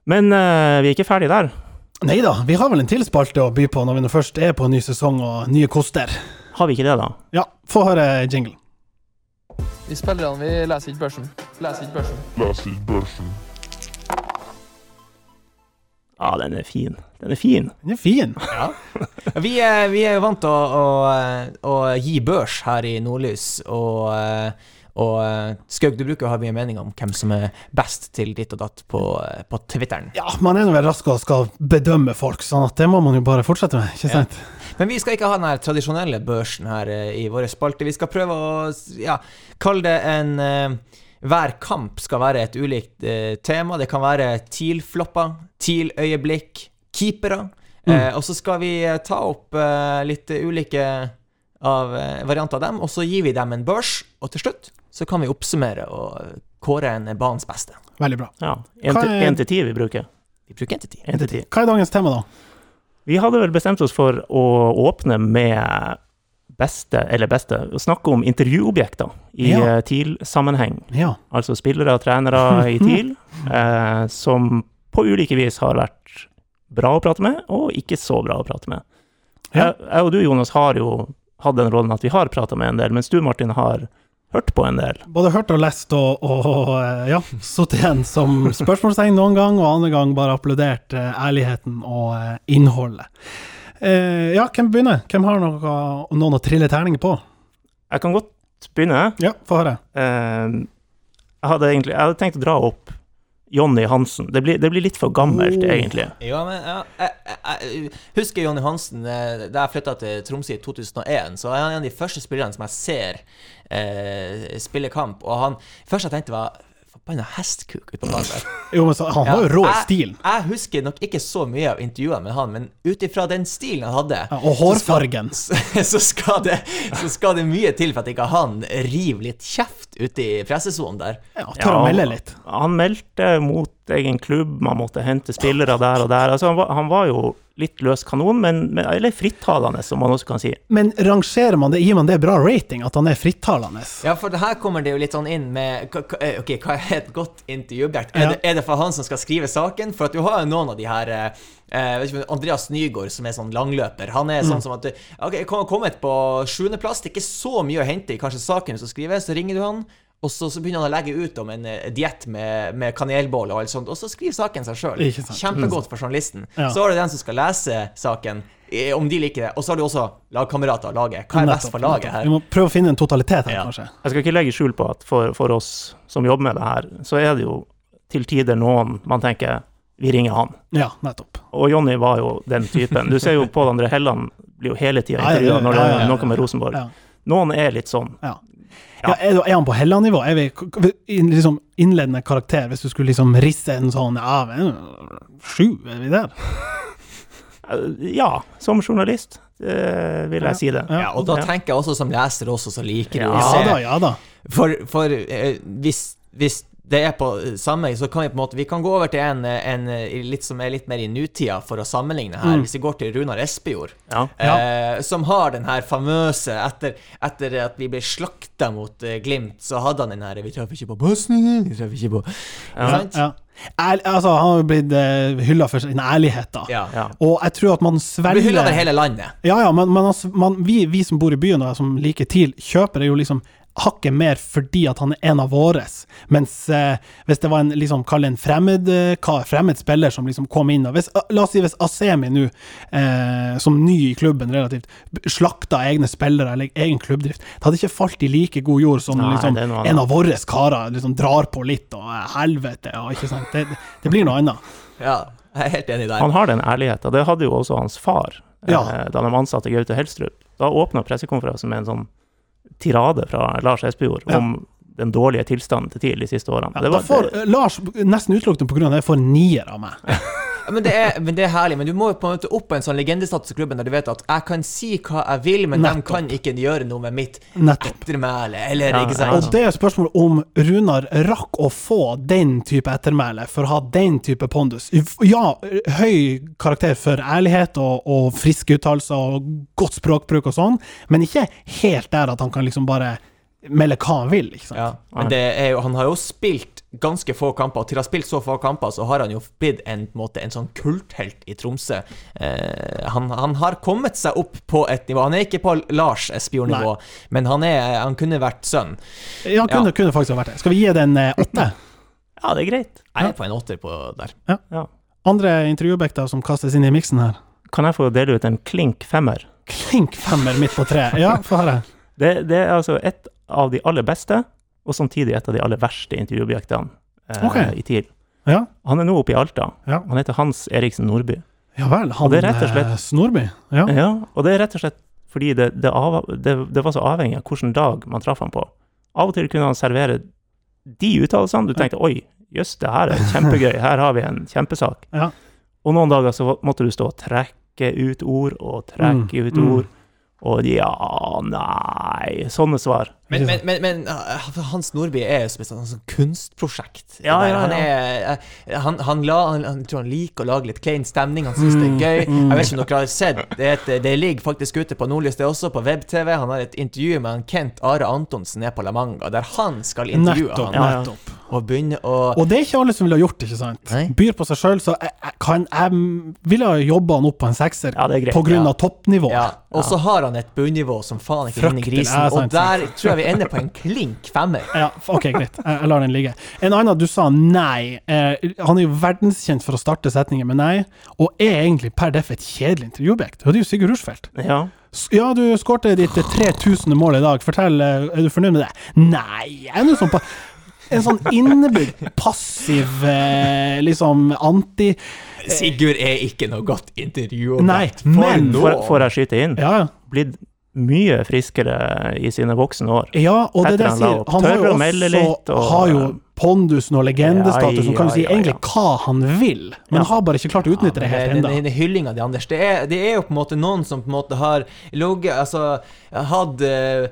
Men eh, vi er ikke ferdig der. Nei da, vi har vel en til spalte å by på når vi nå først er på en ny sesong og nye koster. Har vi ikke det, da? Ja, få høre jingle. Vi spillerne vi leser ikke børsen. Leser ikke børsen. Ja, den er fin. Den er fin. Den er fin. Vi er, vi er jo vant til å, å, å gi børs her i Nordlys, og, eh, og eh, Skaug, du bruker å ha mye mening om hvem som er best til ditt og datt på, eh, på Twitteren. Ja, man er nå vel rask og skal bedømme folk, sånn at det må man jo bare fortsette med, ikke sant? Men vi skal ikke ha den her tradisjonelle børsen her i våre spalte. Vi skal prøve å ja, kalle det en Hver kamp skal være et ulikt eh, tema. Det kan være TIL-flopper, TIL-øyeblikk, keepere. Eh, og så skal vi eh, ta opp eh, litt ulike av eh, varianter av dem, og så gir vi dem en børs. Og til slutt så kan vi oppsummere og kåre en banens beste. Veldig bra. Ja. Én til, ti vi bruker. Vi bruker. En til ti. Hva er dagens tema, da? Vi hadde vel bestemt oss for å åpne med beste, eller beste, snakke om intervjuobjekter i Ja. eh, TIL-sammenheng. Ja. Altså spillere og trenere i TIL eh, som på ulike vis har vært bra å prate med, og ikke så bra å prate med. Ja. Jeg, jeg og du, Jonas, har jo hatt den rollen at vi har prata med en del, mens du, Martin, har hørt på en del. Både hørt og lest og, og og ja, sittet igjen som spørsmålstegn noen gang, og andre gang bare applaudert eh, ærligheten og eh, innholdet. Eh, ja, hvem begynner? Hvem har noe, noen å trille terninger på? Jeg kan godt begynne. Ja, få høre. Eh, jeg, hadde egentlig, jeg hadde tenkt å dra opp Jonny Hansen. Det blir, det blir litt for gammelt, Oh. egentlig. Ja, men ja, jeg, jeg, jeg husker Jonny Hansen eh, da jeg flytta til Tromsø i 2001. Så er han en av de første spillerne som jeg ser eh, spille kamp. Og han først jeg tenkte, var Forbanna hestkuk ute på banen. Jo, men så, han var jo rå i jeg- stilen. Jeg husker nok ikke så mye av intervjuene med han, men ut ifra den stilen han hadde Ja, og hårfargen. Så skal, så, skal det, så skal det mye til for at ikke han river litt kjeft ute i pressesonen der. Ja, tør å melde litt. Han meldte mot egen klubb, man måtte hente spillere der og der. Altså, han, var, han var jo litt løs kanon, men, men eller frittalende, som man også kan si. Men rangerer man det, gir man det bra rating, at han er frittalende? Ja, for her kommer det jo litt sånn inn med eh, Ok, hva er et godt intervjuobjekt? Er, Ja. det, er det for han som skal skrive saken? For at du har jo noen av de her eh, eh, vet ikke, Andreas Nygaard, som er sånn langløper. Han er Mm. sånn som at Ok, kommet på sjuendeplass, det er ikke så mye å hente i kanskje saken du skal skrive, så ringer du han. Og så, så begynner han å legge ut om en uh, diett med, med kanelbolle og alt sånt, og så skriver saken seg sjøl. Kjempegodt for journalisten. Ja. Så har du den som skal lese saken, eh, om de liker det. Og så har du også lagkamerater av laget. Hva er best for laget her? Vi må prøve å finne en totalitet her, Ja. kanskje. Jeg skal ikke legge skjul på at for, for oss som jobber med det her, så er det jo til tider noen man tenker vi ringer han. Ja, nettopp. Og Jonny var jo den typen. Du ser jo Pål André Helland blir jo hele tida intervjua når det er noe med Rosenborg. Noen er litt sånn. Ja. Ja, er, er han på Helland-nivå? Er vi liksom innledende karakter, hvis du skulle liksom risse en sånn Ja, men, sju, er vi der? Eh, Ja, som journalist eh, vil jeg si det. Ja, og da Ja. tenker jeg også som leser også, så liker du Ja, å Ja se da, ja da. For, for eh, hvis, hvis det er på samme, så kan vi på en måte Vi kan gå over til en, en eh, litt som er litt mer i nutida, for å sammenligne her. Hvis vi går til Runar Espejord, Ja. eh, som har den her famøse Etter, etter at vi ble slakta mot eh, Glimt, så hadde han den her 'Vi treffer ikke på bussen', vi treffer ikke på Sant? Ja. Ærlig, altså, han har blitt uh, hylla for sin ærlighet, da. Ja. Ja. Og jeg tror at man svelger svelger hylla over hele landet. Ja, ja, men, men altså, man, vi, vi som bor i byen og som liker TIL, kjøper det jo liksom hakket mer fordi at han er en av våre. Mens eh, hvis det var en liksom, kall en fremmed, eh, fremmed spiller som liksom kom inn og hvis, La oss si hvis Asemi nå, eh, som ny i klubben relativt, slakta egne spillere eller egen klubbdrift, det hadde ikke falt i like god jord som Nei, liksom, en av våre karer liksom drar på litt og eh, helvete og ikke sant. Det, det blir noe annet. Ja, jeg er helt enig der. Han har den ærligheten. Det hadde jo også hans far eh, da de ansatte Gaute Helstrup. Da åpna pressekonferansen med en sånn tirade fra Lars Espejord Ja. om den dårlige tilstanden til TIL de siste årene. Ja, Det da får Lars, nesten utelukkende pga. det, får nier av meg. Men det, er, men det er herlig. Men du må jo på en måte opp på en sånn legendestatus i klubben der du vet at jeg kan si hva jeg vil, men Nettopp. de kan ikke gjøre noe med mitt Nettopp. ettermæle, eller Ja, ikke ja. Og det er spørsmålet om Runar rakk å få den type ettermæle for å ha den type pondus. Ja, høy karakter for ærlighet og, og friske uttalelser og godt språkbruk og sånn, men ikke helt der at han kan liksom bare melde hva han vil, ikke sant. Ja, men det er jo, han har jo spilt ganske få kamper, og til å ha spilt så få kamper, så har han jo blitt en, på en, måte, en sånn kulthelt i Tromsø. Eh, han, han har kommet seg opp på et nivå. Han er ikke på Lars Espejord-nivå, men han, er, han kunne vært sønn. Ja, han kunne, Ja. kunne faktisk ha vært det. Skal vi gi den eh, åtte? Ja, det er greit. Jeg er på en åtter på der. Ja. Andre intervjuobjekter som kastes inn i miksen her. Kan jeg få dele ut en klink femmer? Klink femmer midt på treet. Ja, få høre. Det, det er altså et av de aller beste, og samtidig et av de aller verste intervjuobjektene eh, okay. i TIL. Ja, Han er nå oppe i Alta. Ja. Han heter Hans Eriksen Nordby. ja vel. Han Og det er rett og slett- eh, Snorby. Ja. Ja, og det er rett og slett fordi det, det, av, det, det var så avhengig av hvilken dag man traff han på. Av og til kunne han servere de uttalelsene. Du tenkte oi, jøss, det her er kjempegøy, her har vi en kjempesak. Ja. Og noen dager så måtte du stå og trekke ut ord og trekke Mm, ut mm. ord. Og ja, nei Sånne svar. Men, men, men, men uh, Hans Nordby er jo som et sånt, sånt kunstprosjekt. Ja, ja, ja, Han, er, uh, han, han, la, han, han tror han liker å lage litt klein stemning. Han syns det er gøy. mm. Jeg vet ikke om dere har sett det, er det ligger faktisk ute på Nordlys, det også, på web-TV. Han har et intervju med han Kent Are Antonsen nede på La Manga, der han skal intervjue Nettopp. han. Nettopp. Og begynne å Og det er ikke alle som ville ha gjort det, ikke sant? Nei. Byr på seg sjøl, så jeg, jeg, kan, jeg ville ha jobba han opp på en sekser Ja, er greit. på grunn Ja. av toppnivå. ja, Og så har han et bunnivå som faen ikke ligner grisen. Og der sant. tror jeg vi ender på en klink femmer. Ja, ok, greit. Jeg, lar den ligge. En annen, du sa nei. Eh, han er jo verdenskjent for å starte setninger med nei, og er egentlig per deff et kjedelig intervjuobjekt. Og det er jo Sigurd Rushfeldt. Ja. Ja, du skårte ditt eh, 3000. mål i dag. Fortell, eh, er du fornøyd med det? Nei, jeg er nå sånn på En sånn innebygd, passiv, eh, liksom anti... Sigurd er ikke noe godt intervjuobjekt. Nei, men får jeg skyte inn? Ja, ja. Blitt mye friskere i sine voksne år. Ja, og det er det jeg sier. Han har jo også litt, og- har jo pondusen og legendestatus, som kan Ja, si ja, egentlig ja. hva han vil, men Ja. har bare ikke klart å utnytte det helt ennå. den, den hyllinga di, Anders, det er, det er jo på en måte noen som på en måte har ligget Altså, hatt eh,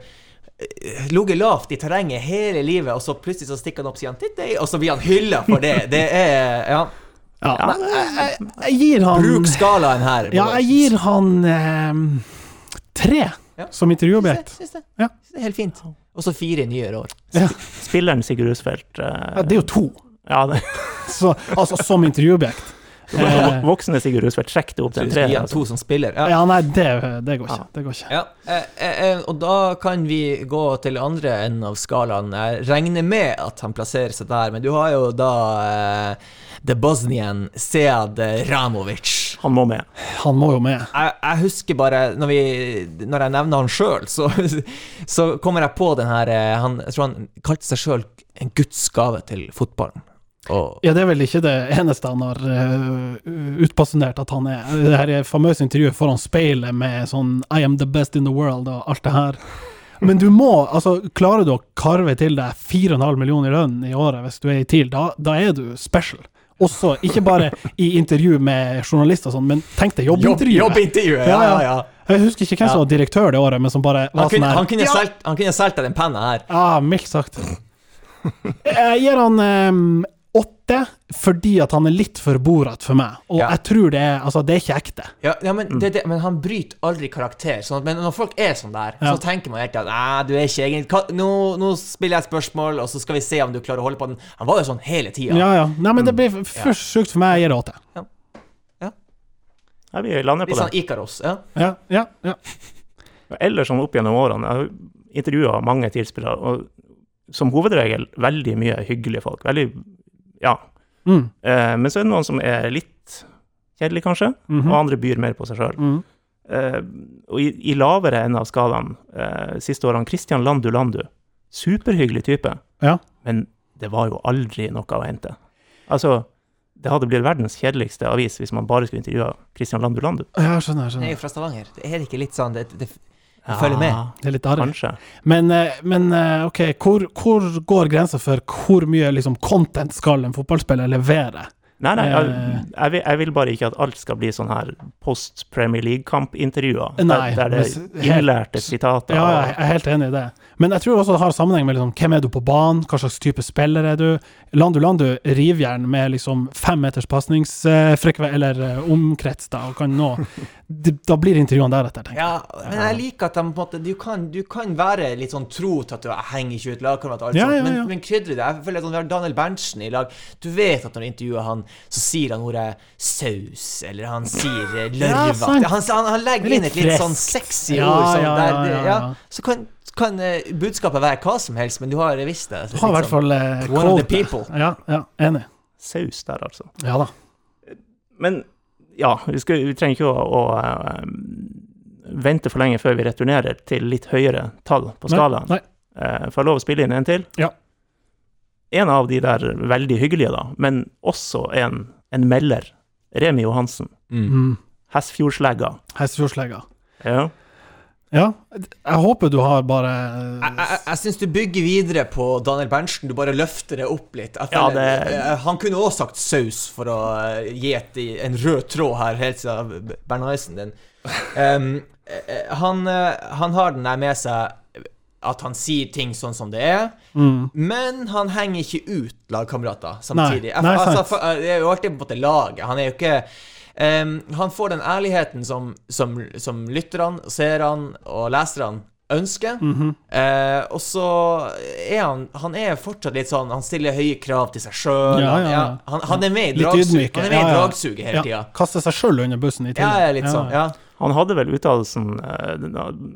Ligget lavt i terrenget hele livet, og så plutselig så stikker han opp han «Titt, deg», og så blir han hylla for det. Det er Ja. Ja, nei, jeg, jeg, jeg gir han Bruk skalaen her. Ja, jeg gir han eh, tre Ja. som intervjuobjekt. Syns det. Ja. Syns det er helt fint. Og så fire i nyere år. Spilleren Sigurd Rusfeldt Ja, det er jo to, ja, det, så, altså som intervjuobjekt. Eh, Voksne Sigurd Rusfeldt, sjekk det opp til en tre. han Altså. to som spiller. Ja. ja, nei, det, det går ikke. Det går ikke. Ja, eh, eh, eh, og da kan vi gå til andre enden av skalaen. Jeg regner med at han plasserer seg der, men du har jo da eh, The Bosnian Sead Ramovic. Han må med. Han må jo med. Jeg, jeg husker bare Når, vi, når jeg nevner han sjøl, så, så kommer jeg på den her eh, han, Jeg tror han kalte seg sjøl en Guds gave til fotballen. Og Ja, det er vel ikke det eneste han har uh, utbasunert at han er. Det her er famøse intervjuet foran speilet med sånn I am the best in the world og alt det her. Men du må, altså klarer du å karve til deg 4,5 millioner i lønn i året hvis du er i TIL, da, da er du special. Også, ikke bare i intervju med journalister og sånn, men tenk deg jobbintervjuet. jobbintervjuet! Ja, Ja, ja. Jeg husker ikke hvem som var direktør det året, men som bare Han var sånn her han kunne, solgt, han kunne solgt deg den penna her. ja, mildt sagt. Jeg gir han ehm, åtte fordi at han er litt for borat for meg. Og Ja. jeg tror det er Altså, det er ikke ekte. Ja, ja men, det, det, men han bryter aldri karakter. Sånn at, men når folk er sånn der, Ja. så tenker man helt at Nei, du er ikke egentlig nå, nå spiller jeg et spørsmål, og så skal vi se om du klarer å holde på den. Han var jo sånn hele tida. Ja, ja. Nei, men det blir f- for sjukt for meg. Jeg gir det åtte. Ja, vi lander Litt på sånn det. Ikaros. Ja. Ja, ja, ja. Ellers sånn opp gjennom årene, jeg har intervjua mange tilspillere, og som hovedregel veldig mye hyggelige folk. Veldig Ja. Mm. Eh, men så er det noen som er litt kjedelig, kanskje, Mhm. og andre byr mer på seg sjøl. Mm. Eh, og i, i lavere enden av skalaen eh, siste årene, Christian Landu Landu. Superhyggelig type, Ja. men det var jo aldri noe å hente. Altså, det hadde blitt verdens kjedeligste avis hvis man bare skulle intervjue Christian Landu Landu. ja, skjønner. skjønner. Jeg er jo fra Stavanger. Det er ikke litt sånn Det, det, det følger med. Det er litt arrig. Kanskje. Men, eh, men eh, OK, hvor, hvor går grensa for hvor mye liksom, content skal en fotballspiller levere? Nei, nei, jeg, Eh. jeg, vil, jeg vil bare ikke at alt skal bli sånn her post Premier League-kamp-intervjuer. Der, der det er innlærte sitater. Ja, jeg er helt enig i det. Men jeg tror også det har sammenheng med liksom, hvem er du på banen, hva slags type spiller er du. Landu Landu rivjern med liksom fem meters pasningsfrekvens, eller eh, omkrets, da, og kan nå Da blir intervjuene deretter, tenker jeg. Ja, men jeg liker at de på en måte Du kan, du kan være litt sånn tro til at du henger ikke ut lagkamerat, ja, Ja, ja, men, men krydre det. Jeg føler at vi har Daniel Berntsen i lag. Du vet at når du intervjuer han, så sier han ordet saus, eller han sier eh, Ja, han, han, han legger inn et litt sånn sexy Ja, ord. Sånn, ja, der, ja, det- ja, ja. ja. Så kan, kan eh, budskapet være hva som helst, men du har visst det. Du har i hvert fall eh, One of the people. Ja, ja, enig. Saus der, altså. Ja da. Men ja, vi, skal, vi trenger ikke å, å eh, vente for lenge før vi returnerer til litt høyere tall på skalaen. Nei. Eh, får jeg lov å spille inn en til? Ja. En av de der veldig hyggelige, da, men også en, en melder. Remi Johansen. Mm. Hessfjordslegga. Hestefjordslegga. Ja. Ja, jeg håper du har bare Jeg, jeg, jeg syns du bygger videre på Daniel Berntsen. Du bare løfter det opp litt. Ja, det- eh, Han kunne også sagt saus for å eh, gi et, en rød tråd her, helt siden Bernaisen din. Um, han, han har den der med seg at han sier ting sånn som det er, mm. men han henger ikke ut lagkamerater samtidig. Nei, nei, altså, for, eh, det er jo alltid på en måte laget. Han er jo ikke um, Han får den ærligheten som, som, som lytterne, seerne og leserne ønsker. Mm -hmm. uh, og så er han Han er fortsatt litt sånn Han stiller høye krav til seg sjøl. Ja, ja, ja. han, han er med i dragsuget dragsuget hele ja, tida. Kaster seg sjøl under bussen i Ja, tillegg. ja, litt sånn. Ja. Han hadde vel uttalelsen eh,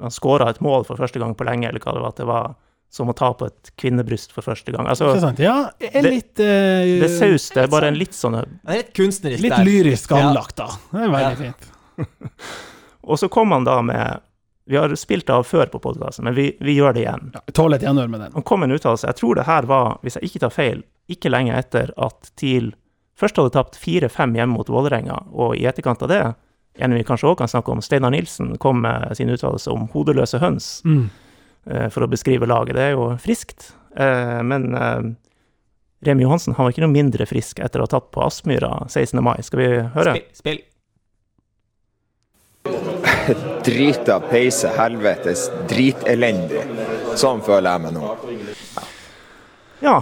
Han skåra et mål for første gang på lenge, eller hva det var, at det var som å ta på et kvinnebryst for første gang. Altså, Ikke sant? Ja, er Det- litt eh, det er saus, det er bare en litt sånn Det er litt kunstnerisk Litt der. lyrisk anlagt, da. Det er veldig Ja. fint. Og så kom han da med Vi har spilt det av før på podkasten, men vi, vi gjør det igjen. Ja, Tåler et gjenhør med den. Han kom med en uttalelse. Jeg tror det her var, hvis jeg ikke tar feil, ikke lenge etter at TIL først hadde tapt 4-5 hjemme mot Vålerenga, og i etterkant av det, en vi kanskje også kan snakke om, Steinar Nilsen kom med sin uttalelse om hodeløse høns Mm. eh, for å beskrive laget. Det er jo friskt. Eh, Men eh, Remi Johansen han var ikke noe mindre frisk etter å ha tatt på Aspmyra 16. mai. Skal vi høre? Spill. spill. Drita, peise, helvetes, dritelendig. Sånn føler jeg meg nå. Ja.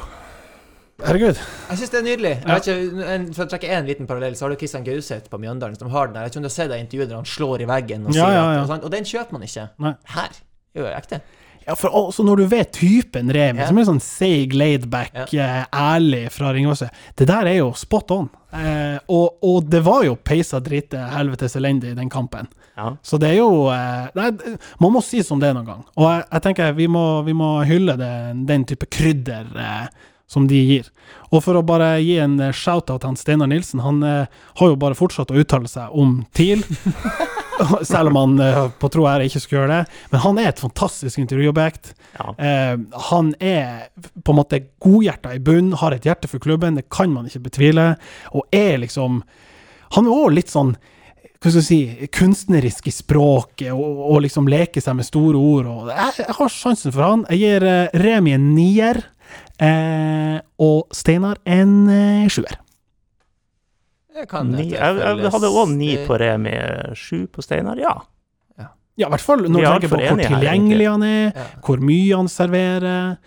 Herregud. Jeg syns det er nydelig. Ikke, en, for å trekke en liten parallell, så har du Kristian Gauseth på Mjøndalen som har den der. Jeg vet ikke om du har sett det intervjuet der han slår i veggen og Ja, sier ja, at og, sånn, og den kjøper man ikke. Nei. Her. Er jo ekte. Ja, for også når du vet typen Remi, Ja. som er sånn seig, laidback, ja. ærlig fra Ringvassøy, det der er jo spot on. Eh, og, og det var jo peisa drite helvetes elendig i den kampen. ja. Så det er jo eh, nei, Man må si som det noen gang. Og jeg, jeg tenker vi må, vi må hylle det, den type krydder eh, som de gir. Og for å bare gi en eh, shout-out til Steinar Nilsen, han eh, har jo bare fortsatt å uttale seg om TIL. Selv om han eh, på tro ære ikke skulle gjøre det. Men han er et fantastisk intervjuobjekt. ja. Eh, han er på en måte godhjerta i bunn, har et hjerte for klubben, det kan man ikke betvile. Og er liksom Han er òg litt sånn hva skal jeg si, kunstnerisk i språket og, og liksom leke seg med store ord. Og jeg, jeg har sjansen for han. Jeg gir Remi en nier, eh, og Steinar en eh, sjuer. Jeg, kan Ni, jeg, jeg hadde òg ni det- på Remi, sju på Steinar. Ja. Ja, i hvert fall når du er tenker på hvor tilgjengelig han er, Ja. hvor mye han serverer.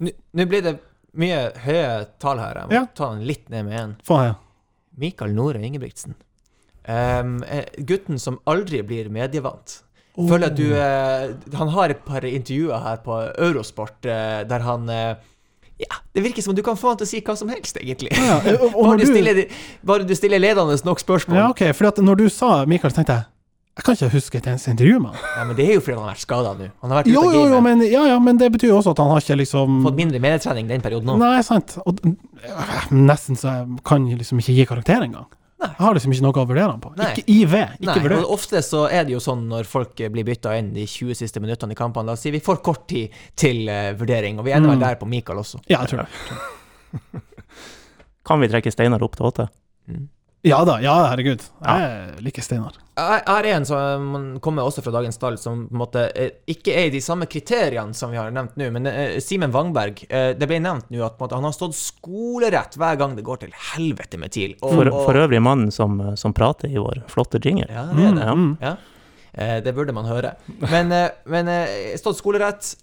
Nå blir det mye høye tall her. Jeg må Ja. ta den litt ned med én. Ja. Mikael Nore Ingebrigtsen. Ehm, eh, gutten som aldri blir medievant. Føler at du uh, Han har et par intervjuer her på Eurosport uh, der han eh, Ja, det virker som om du kan få han til å si hva som helst, egentlig. Ja, og- og bare, du stiller, bare du stiller ledende nok spørsmål. Ja, OK. For når du sa Mikael, så tenkte jeg jeg kan ikke huske et eneste intervju med han. Ja, men det er jo fordi han har vært skada nå. Han har vært ute Jo, av jo, jo, men, ja, ja, men det betyr jo også at han har ikke liksom Fått mindre medietrening den perioden nå. Nei, sant. Og, øh, nesten så jeg kan liksom ikke gi karakter engang. Jeg har liksom ikke noe å vurdere han på. Nei. Ikke IV, ikke Nei, vurdert. og ofte så er det jo sånn når folk blir bytta inn de 20 siste minuttene i kampene. La oss si vi får kort tid til uh, vurdering, og vi ender vel Mm. der på Mikael også. Ja, jeg tror det. Kan vi trekke Steinar opp til åtte? Ja da, ja, herregud. Jeg liker Steinar. Jeg har en som kommer også fra dagens stall, som på en måte eh, ikke er i de samme kriteriene som vi har nevnt nå, men eh, Simen Wangberg. eh, Det ble nevnt nå at måte, han har stått skolerett hver gang det går til helvete med TIL. Og- For, for øvrig mannen som, som prater i vår flotte jingle. Ja, det er det. Mm, Ja. Eh, det burde man høre. Men, men stått skolerett.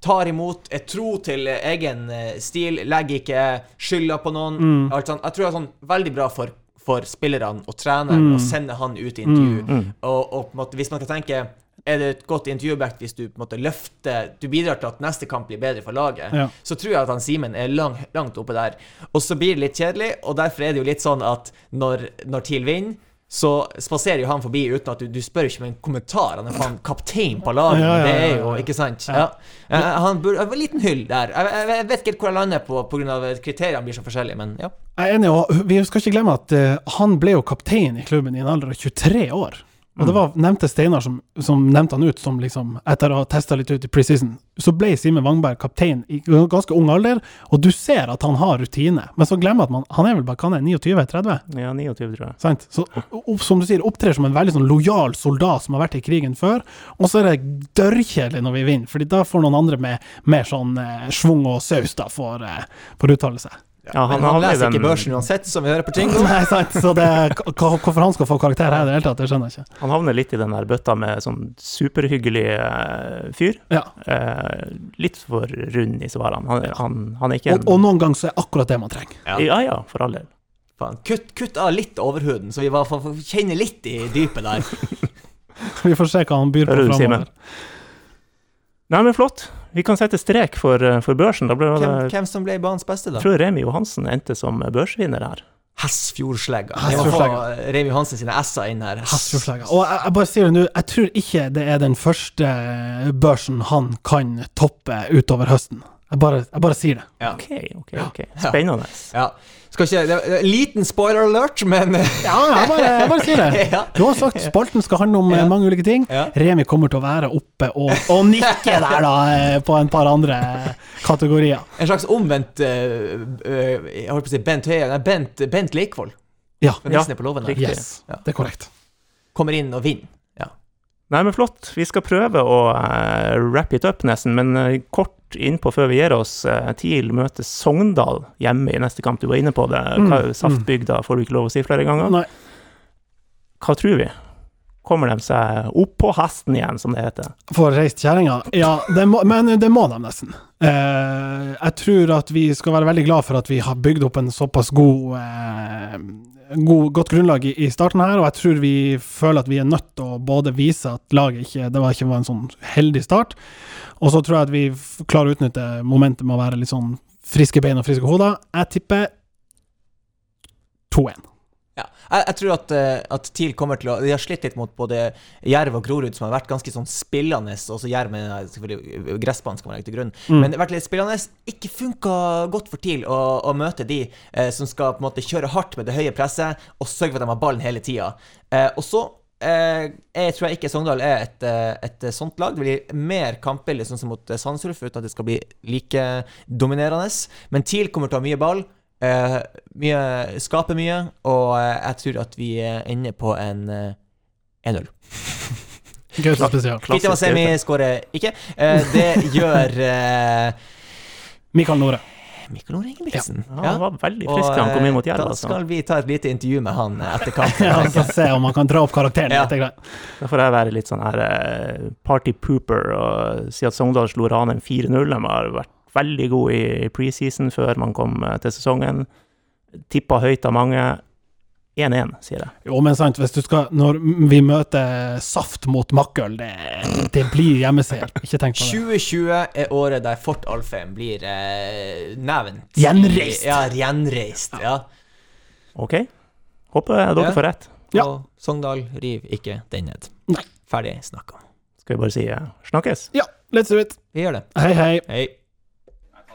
Tar imot, er tro til egen stil, legger ikke skylda på noen. Mm. Alt sånt. Jeg tror det er sånn veldig bra for, for spillerne og treneren Mm. og sende han ut i intervju. Mm. Og, og på en måte, hvis man kan tenke er det et godt intervjuobjekt hvis du på en måte løfter Du bidrar til at neste kamp blir bedre for laget. Ja. Så tror jeg at han Simen er lang, langt oppe der. Og så blir det litt kjedelig, og derfor er det jo litt sånn at når, når TIL vinner, så spaserer jo han forbi uten at du, du spør ikke om en kommentar. Han er faen kaptein på laget. Ja, ja, Det ja, er jo. Ikke sant? Ja. Eh, Han burde En liten hyll der. Jeg, jeg, jeg vet ikke helt hvor jeg lander på pga. kriteriene blir så forskjellige, men ja. Jeg er enig, og vi skal ikke glemme at uh, han ble jo kaptein i klubben i en alder av 23 år. Og det var nevnte Steinar som, som nevnte han ut som liksom, etter å ha testa litt ut i preseason. Så ble Simen Wangberg kaptein i ganske ung alder, og du ser at han har rutine. Men så glemmer at man, han er vel bare kan 29-30? Ja, 29, tror jeg. Sant? Så opp, som du sier, opptrer som en veldig sånn lojal soldat som har vært i krigen før. Og så er det dørrkjedelig når vi vinner, Fordi da får noen andre med mer sånn eh, schwung og saus da for, eh, for å uttale seg. Ja, Men han, han leser den- ikke børsen uansett, som vi hører på Jingo. Nei, sant? Så det, hvorfor han skal få karakter her i det hele tatt, det skjønner jeg ikke. Han havner litt i den der bøtta med sånn superhyggelig eh, fyr. Ja. Eh, litt for rund i svarene. Han, han, han er ikke en Og, og noen ganger så er akkurat det man trenger. Ja ja, for all del. Kutt, kutt av litt overhuden, så vi bare får, kjenne litt i dypet der. Vi får se hva han byr på framover. Nei, men flott. Vi kan sette strek for, eh, for børsen. Da ble det Hvem, hvem som ble banens beste, da? Jeg tror Remi Johansen endte som børsvinner her. Hessfjordslegga. Vi må få Hessfjordslegga. Hansen sine s-er inn her. Hesfjordslegga. Og jeg, jeg bare sier det nå, jeg tror ikke det er den første børsen han kan toppe utover høsten. Jeg bare, jeg bare sier det. Ja. OK, OK. ok. Spennende. ja. Skal ikke det er en Liten spoiler alert, men Ja, jeg bare, jeg bare sier det. Du har sagt spalten skal handle om eh, Ja. mange ulike ting. Ja. Remi kommer til å være oppe og, og nikke der, da, eh, på en par andre kategorier. En slags omvendt eh, Jeg holdt på å si Bent Høie Nei, Bent, Bent Leikvoll. Ja. Er på låven. Yes, Ja. det er korrekt. Kommer inn og vinner. Nei, men flott. Vi skal prøve å uh, wrap it up, nesten. Men uh, kort innpå før vi gir oss. Uh, TIL møter Sogndal hjemme i neste kamp. Du var inne på det. Hva, Mm, Saftbygda får du ikke lov å si flere ganger. Nei. Hva tror vi? Kommer de seg opp på hesten igjen, som det heter? Får reist kjerringa? Ja, det må, men det må de nesten. Uh, jeg tror at vi skal være veldig glad for at vi har bygd opp en såpass god, god godt grunnlag i, i starten her, og jeg tror vi føler at vi er nødt til å både vise at laget ikke Det var ikke var en sånn heldig start, og så tror jeg at vi klarer å utnytte momentet med å være litt sånn friske bein og friske hoder. Jeg tipper 2-1. Ja. Jeg, jeg tror at, eh, at TIL kommer til å De har slitt litt mot både Jerv og Grorud, som har vært ganske sånn spillende. Også Jerv med selvfølgelig gressbanen skal man legge til grunn. Mm. Men vært litt spillende. Ikke funka godt for TIL å, å møte de eh, som skal på en måte kjøre hardt med det høye presset og sørge for at de har ballen hele tida. Eh, og så eh, jeg tror jeg ikke Sogndal er et, eh, et sånt lag. Det blir mer kampbilde sånn som mot Sandsulf, uten at det skal bli like dominerende. Men TIL kommer til å ha mye ball. Eh, mye, skaper mye, og eh, jeg tror at vi er inne på en eh, 1-0. Gaute spesial. Fitja Masemi skårer ikke. Eh, det gjør eh, Mikael Nore. Mikael Nore Ingebrigtsen. Ja, han var veldig frisk da han kom inn mot Jerv. Da Altså. skal vi ta et lite intervju med han eh, etter kampen. Ja, så se om han kan dra opp karakteren Ja. litt. Da får jeg være litt sånn her eh, party pooper og si at Sogndal slo Ranheim 4-0. De har vært veldig god i preseason før man kom eh, til sesongen. Tippa høyt av mange. 1-1, sier jeg. Jo, men sant, hvis du skal Når vi møter Saft mot Makkøl, det, det blir hjemmeseier. Ikke tenk på det. 2020 er året der Fort Alfheim blir eh, nevnt. Gjenreist. Ja, gjenreist. Ja. OK. Håper dere Ja. får rett. Ja. Og Sogndal riv ikke den ned. Nei. Ferdig snakka. Skal vi bare si eh, snakkes? Ja, let's do it. Vi gjør det. Hei, hei. Hei.